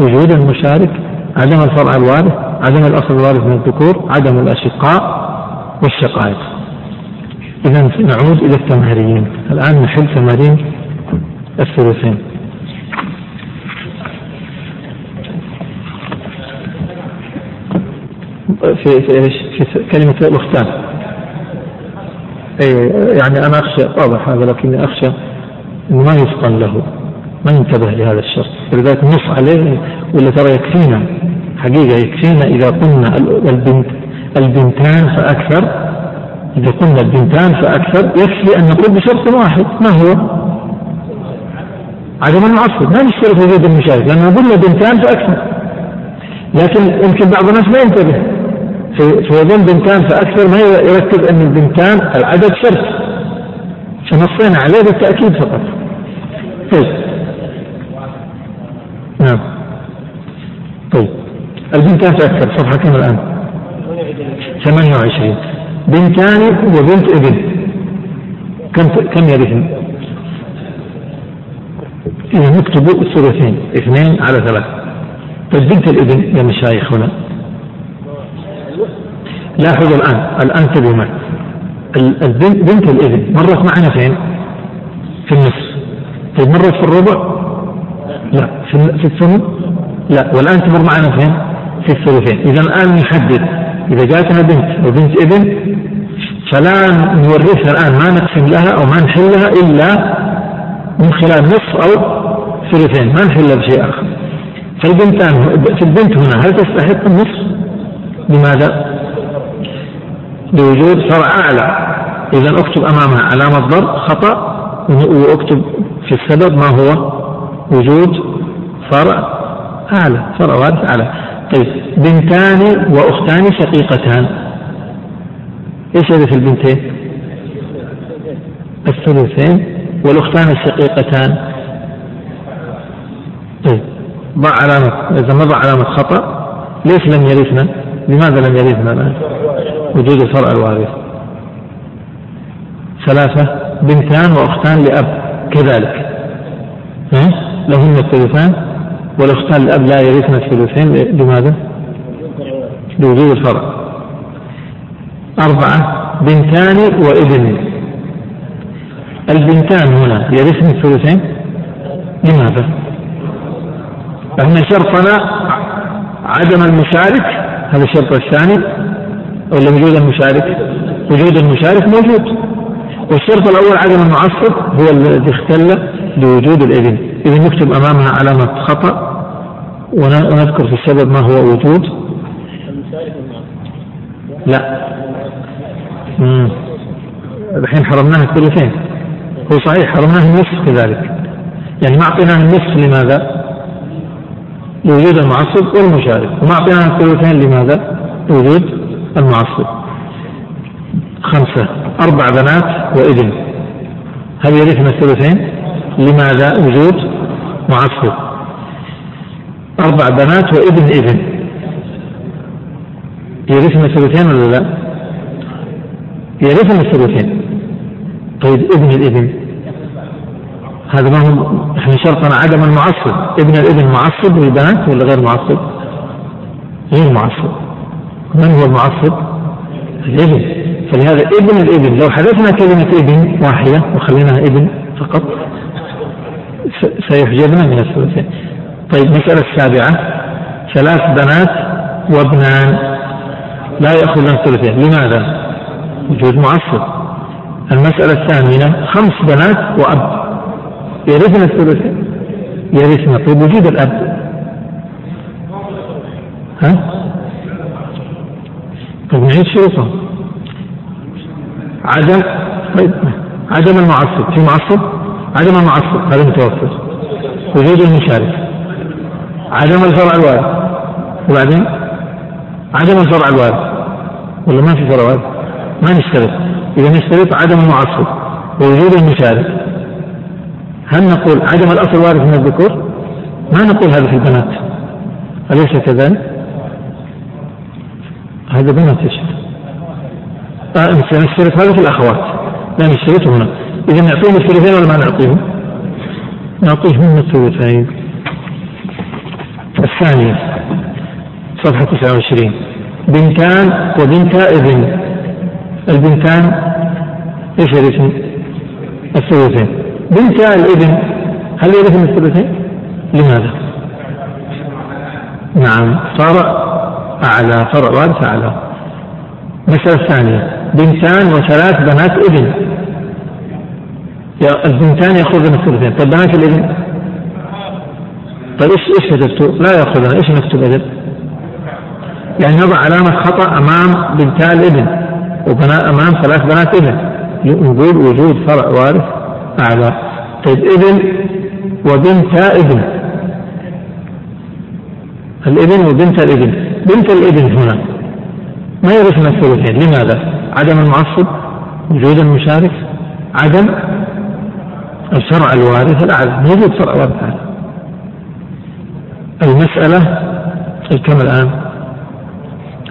وجود المشارك. عدم الفرع الوارث عدم الأصل الوارث من الذكور. عدم الأشقاء والشقائق. إذا نعود إلى التمارين الآن نحل تمارين الثلثين في في إيش؟ في كلمة الأختان. أي يعني أنا أخشى واضح هذا لكني أخشى أنه ما يفطن له ما ينتبه لهذا الشرط فلذلك نص عليه ولا ترى يكفينا حقيقة يكفينا إذا قلنا البنت البنتان فأكثر إذا قلنا البنتان فأكثر يكفي أن نقول بشرط واحد ما هو؟ عدم المعصب. ما نشترط وجود المشارك لأن قلنا بنتان فأكثر. لكن يمكن بعض الناس ما ينتبه. فيظن بنتان فأكثر ما يركز أن البنتان العدد شرط. فنصينا عليه بالتأكيد فقط. طيب. نعم. طيب. البنتان فأكثر. صفحة كم الآن؟ 28 بنتان وبنت ابن كم كم يرثن؟ إذا نكتب الثلثين اثنين على ثلاث طيب بنت الابن يا مشايخ هنا لاحظوا الآن الآن انتبهوا معي بنت الابن مرت معنا فين؟ في النصف طيب مرت في الربع؟ لا في الثمن؟ لا والآن تمر معنا فين؟ في الثلثين إذا الآن نحدد إذا جاءتنا بنت وبنت ابن فلا نورثها الآن ما نقسم لها أو ما نحلها إلا من خلال نصف أو ثلثين ما نحلها بشيء آخر فالبنتان في البنت هنا هل تستحق النصف؟ لماذا؟ لوجود فرع أعلى إذا أكتب أمامها علامة ضرب خطأ وأكتب في السبب ما هو وجود فرع أعلى فرع وارث أعلى طيب بنتان وأختان شقيقتان هذا في البنتين؟ الثلثين والأختان الشقيقتان. طيب ضع علامة إذا ما ضع علامة خطأ ليش لم يرثنا؟ لماذا لم يرثنا الآن؟ وجود الفرع الوارث. ثلاثة بنتان وأختان لأب كذلك. لهن الثلثان والأختان لأب لا يرثن الثلثين لماذا؟ لوجود الفرع. أربعة بنتان وابن. البنتان هنا يرثن الثلثين؟ لماذا؟ لأن شرطنا عدم المشارك. هذا الشرط الثاني. ولا وجود المشارك؟ وجود المشارك موجود. والشرط الأول عدم المعصب هو الذي اختل لوجود الإذن إذا نكتب أمامها علامة خطأ. ونذكر في السبب ما هو وجود. لا. الحين حرمناه الثلثين هو صحيح حرمناه النصف كذلك يعني ما أعطيناه النصف لماذا؟ لوجود المعصب والمشارك وما أعطيناه الثلثين لماذا؟ لوجود المعصب خمسة أربع بنات وإبن هل يرثنا الثلثين؟ لماذا وجود معصب أربع بنات وإبن إبن يرثنا الثلثين ولا لا؟ يرثنا الثلثين. طيب ابن الابن هذا ما هو إحنا شرطنا عدم المعصب ابن الابن معصب للبنات ولا غير معصب؟ غير معصب. من هو المعصب؟ الابن فلهذا ابن الابن لو حذفنا كلمة ابن واحدة وخليناها ابن فقط سيحجبنا من الثلثين. طيب المسألة السابعة. ثلاث بنات وابنان لا يأخذن الثلثين. لماذا؟ وجود معصب المسألة الثامنة خمس بنات وأب. يرثن الثلثين يرثنا طيب وجود الأب؟ ها؟ طيب نعيد شروطه عدم طيب عدم المعصب في معصب عدم المعصب هذا متوفر. وجود المشارك. عدم الفرع الوارث. وبعدين؟ عدم الفرع الوارث. ولا ما في فرع وارث؟ ما نشترط. إذا نشترط عدم المعصب ووجود المشارك. هل نقول عدم الأصل وارث من الذكور؟ ما نقول هذا في البنات. أليس كذلك؟ هذا بنات إيش آه نشترط. هذا في الأخوات. لا نشترطه هنا. إذا نعطيهم الثلثين ولا ما نعطيهم؟ نعطيهم الثلثين الثانية صفحة 29 بنتان وبنتا ابن. البنتان إيش الاسم؟ الثلثين بنتا الابن هل يرثن الثلثين؟ لماذا؟ نعم صار أعلى فرع وارث أعلى المسألة الثانية بنتان وثلاث بنات ابن البنتان يأخذن الثلثين طيب بنات الابن طيب إيش إيش؟ لا يأخذن إيش نكتب اذن؟ يعني نضع علامة خطأ أمام بنتا الابن وبناء أمام ثلاث بنات إبن. نقول وجود فرع وارث أعلى. طيب إبن وبنتا إبن. الإبن وبنت الإبن. بنت الإبن هنا. ما يرثن الثلثين. لماذا؟ عدم المعصب؟ وجود المشارك؟ عدم الشرع الوارث الأعلى. موجود شرع وارث أعلى. المسألة الكم الآن؟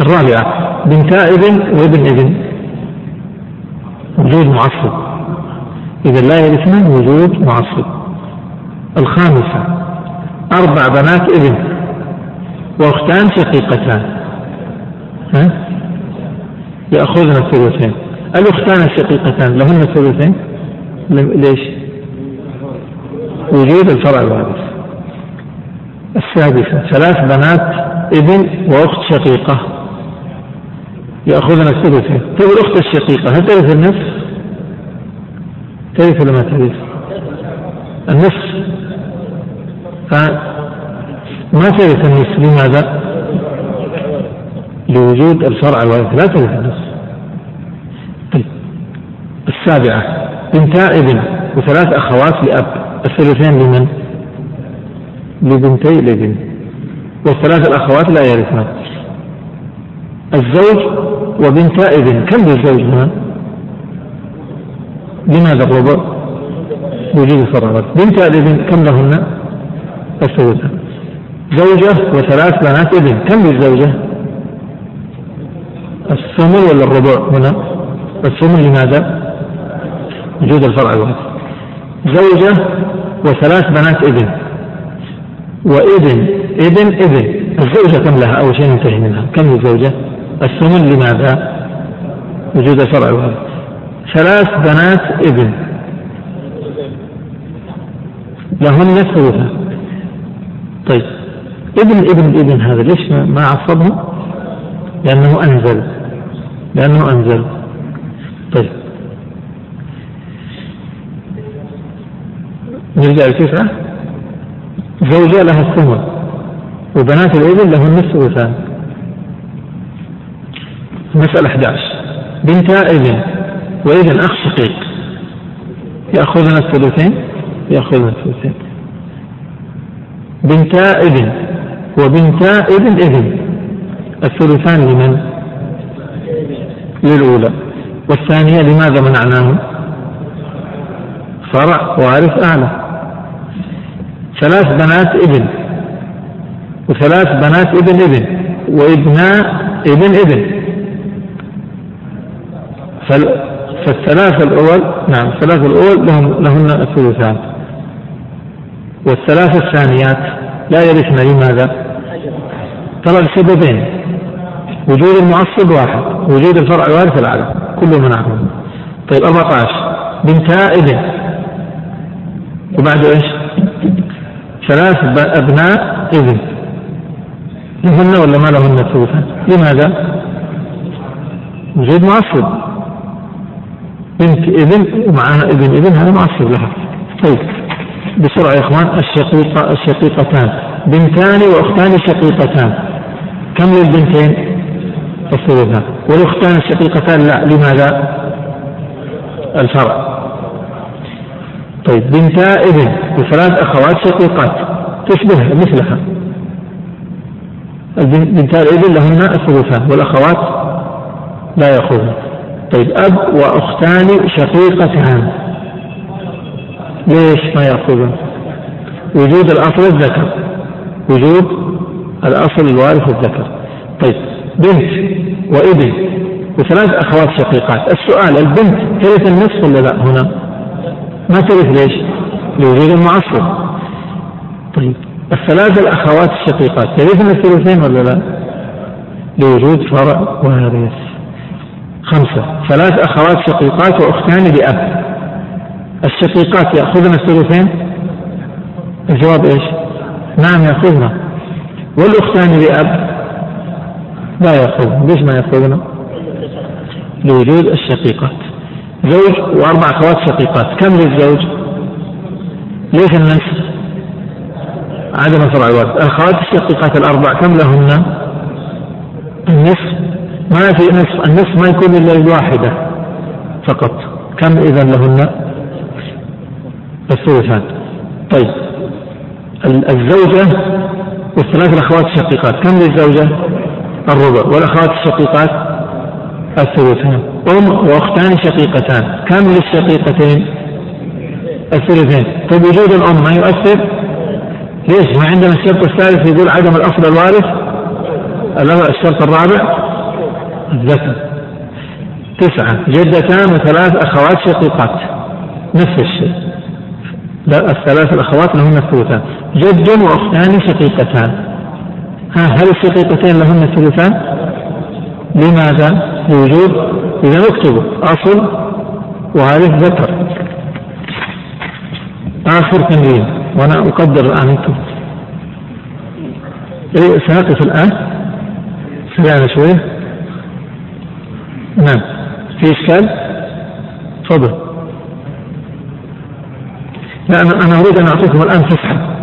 الرابعة بنتا ابن وابن ابن. وجود معصب. إذا لا يرثنا وجود معصب. الخامسة أربع بنات ابن. وأختان شقيقتان. ها؟ يأخذن الثلثين. الأختان الشقيقتان لهن الثلثين؟ ليش؟ وجود الفرع الوارث. السادسة ثلاث بنات ابن وأخت شقيقة. يأخذن الثلثين طيب الأخت الشقيقة هل ترث النصف؟ ترث ولا ما ترث؟ النصف فما ترث النصف لماذا؟ لوجود الفرع الوارث لا ترث النصف طيب السابعة بنتا ابن وثلاث أخوات لأب الثلثين لمن؟ لبنتي الابن والثلاث الأخوات لا يرثن الزوج وبنتا ابن. كم للزوج هنا؟ لماذا الربع؟ وجود الفرع الوارث بنتا الابن كم لهن؟ الثلثان زوجة وثلاث بنات ابن. كم للزوجة؟ الثمن ولا الربع هنا؟ الثمن لماذا؟ وجود الفرع الواحد. زوجة وثلاث بنات ابن. وابن ابن ابن. الزوجة كم لها؟ أول شيء ننتهي منها. كم الزوجة الثمن لماذا؟ وجود الفرع الواحد ثلاث بنات ابن. لهن الثلثة طيب ابن ابن ابن هذا ليش ما عصبهم؟ لأنه أنزل. لأنه أنزل. طيب. نرجع لتسعة زوجة لها الثمن. وبنات الابن لهن الثلثان مسألة 11 بنتا ابن وابن أخ شقيق. يأخذن الثلثين؟ يأخذن الثلثين. بنتا ابن وبنتا ابن ابن. الثلثان لمن؟ للأولى. والثانية لماذا منعناه فرع وارث أعلى. ثلاث بنات ابن. وثلاث بنات ابن ابن. وابناء ابن ابن. فالثلاث الأول نعم الثلاث الأول لهم لهن الثلثان والثلاث الثانيات لا يرثن لماذا؟ ترى لسببين وجود المعصب واحد وجود الفرع الوارث الأعلى كله منعهم طيب 14 بنتا ابن وبعده إيش؟ ثلاث أبناء ابن لهن ولا ما لهن الثلثان؟ لماذا؟ وجود معصب بنت ابن ومعها ابن ابن هذا معصب لها. طيب بسرعة يا إخوان الشقيقة الشقيقتان. بنتان وأختان شقيقتان. كم للبنتين؟ الثلثان والأختان الشقيقتان لا لماذا؟ الفرع. طيب بنتا ابن وثلاث أخوات شقيقات. تشبه مثلها. بنتا الابن لهن الثلثان والأخوات لا يأخذن طيب أب وأختان شقيقتان ليش ما يأخذون؟ وجود الأصل الذكر وجود الأصل الوارث الذكر طيب بنت وابن. وثلاث أخوات شقيقات. السؤال البنت ترث النصف ولا لا؟ هنا. ما ترث ليش؟ لوجود المعصب طيب الثلاث الأخوات الشقيقات ترثن الثلثين ولا لا؟ لوجود فرع وارث. خمسة. ثلاث أخوات شقيقات وأختان لأب. الشقيقات يأخذن الثلثين؟ الجواب إيش؟ نعم يأخذن. والأختان لأب؟ لا يأخذن. ليش ما يأخذن؟ لوجود الشقيقات. زوج وأربع أخوات شقيقات. كم للزوج؟ ليش النصف؟ عدم فرع الوارث الأخوات الشقيقات الأربع كم لهن؟ النصف. ما في نصف النصف ما يكون إلا الواحدة فقط. كم إذا لهن؟ الثلثان طيب. الزوجة والثلاث الأخوات الشقيقات. كم للزوجة؟ الربع. والأخوات الشقيقات؟ الثلثان أم وأختان شقيقتان. كم للشقيقتين؟ الثلثين. طيب وجود الأم ما يؤثر؟ ليش؟ ما عندنا الشرط الثالث يقول عدم الأصل الوارث الشرط الرابع. الذكر تسعة. جدتان وثلاث أخوات شقيقات نفس الشيء. لا الثلاث الأخوات لهن الثلثان جد وأختان شقيقتان. ها هل الشقيقتين لهن الثلثان؟ لماذا؟ لوجود؟ إذا نكتب أصل وارث ذكر آخر تمرين وأنا أقدر الآن أنتم. إيه سنقف الآن. سريعا شوية نعم. في إشكال؟ تفضل. لا أنا أنا أريد أن أعطيكم الآن فسحة.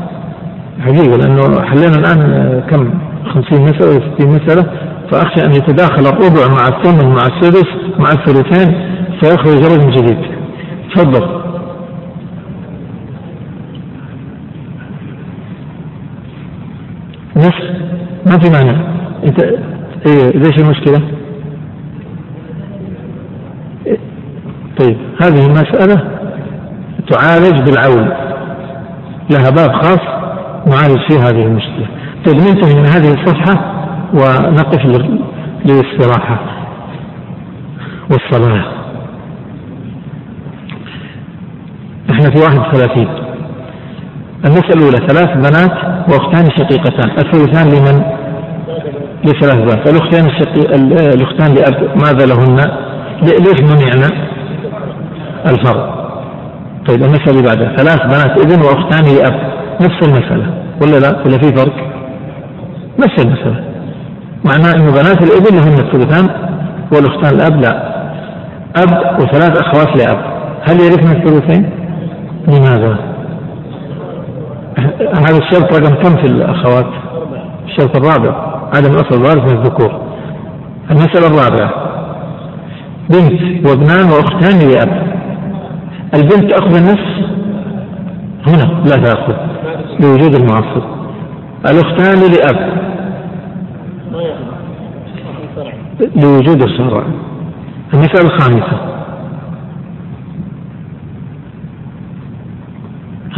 حقيقة لأنه حلينا الآن كم؟ 50 مسألة ولا 60 مسألة. فأخشى أن يتداخل الربع مع الثمن مع السدس مع الثلثين فيخرج رجل جديد. تفضل. نصف ما في معنى انت إيه ليش المشكلة؟ طيب هذه المسألة تعالج بالعون. لها باب خاص نعالج فيه هذه المشكلة. طيب ننتهي من هذه الصفحة ونقف للاستراحة. والصلاة. إحنا في واحد وثلاثين. المسألة الأولى ثلاث بنات وأختان شقيقتان. الثلثان لمن؟ لثلاث بنات. الأختان الشقي... الأختان لأب ماذا لهن؟ ليش منعنا؟ الفرض طيب المسألة اللي بعدها ثلاث بنات ابن وأختان لأب. نفس المسألة ولا لا؟ ولا في فرق؟ نفس المسألة. معناه أنه بنات الابن لهن الثلثان والأختان الأب لا. أب وثلاث أخوات لأب. هل يرثن الثلثين؟ لماذا؟ هذا الشرط رقم كم في الأخوات؟ الشرط الرابع. عدم أصل الوارث من الذكور. المسألة الرابعة. بنت وابنان وأختان لأب. البنت تأخذ النصف هنا لا تأخذ لوجود المعصب. الأختان لأب. لوجود الشرع. المسألة الخامسة.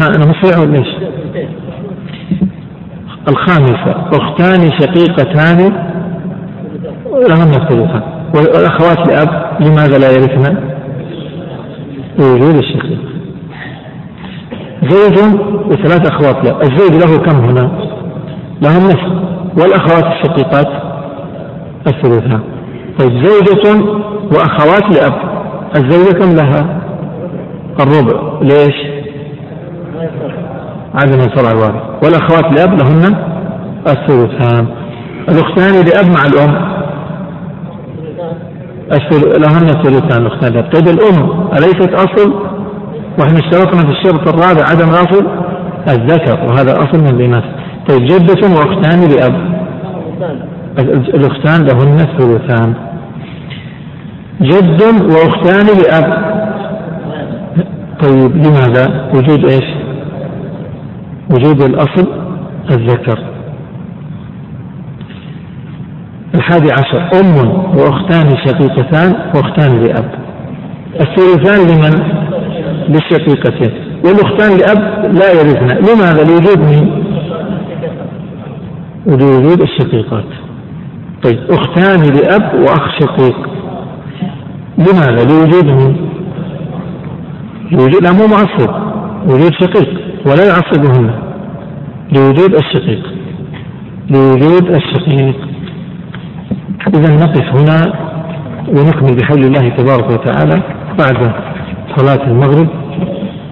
ها أنا مصرع ولا إيش؟ الخامسة أختان شقيقتان لهن الثلثان. والأخوات لأب لماذا لا يرثن؟ وجود الشقيق زوج وثلاث أخوات له. الزوج له كم هنا؟ له النصف والأخوات الشقيقات الثلثان طيب زوجة وأخوات لأب. الزوجة كم لها؟ الربع. ليش؟ عدم الفرع الوارث. والأخوات لأب لهن الثلثان الأختان لأب مع الأم. لهن الثلثان اختلف طيب الأم أليست أصل؟ وإحنا اشترطنا في الشرط الرابع عدم أصل؟ الذكر وهذا أصل من الاناث طيب جدة وأختان لأب. الأختان لهن الثلثان جد وأختان لأب. طيب لماذا؟ وجود إيش؟ وجود الأصل الذكر. الحادي عشر أم وأختان شقيقتان وأختان لأب الثلثان لمن؟ للشقيقتين والأختان لأب لا يرثن لماذا؟ لوجود من؟ ولوجود الشقيقات طيب أختان لأب وأخ شقيق لماذا؟ لوجود من؟ لوجود لا مو معصب وجود شقيق ولا يعصبهن لوجود الشقيق لوجود الشقيق إذا نقف هنا ونكمل بحول الله تبارك وتعالى بعد صلاة المغرب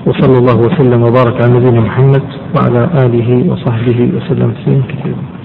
وصلى الله وسلم وبارك على نبينا محمد وعلى آله وصحبه وسلم تسليما كثيرا.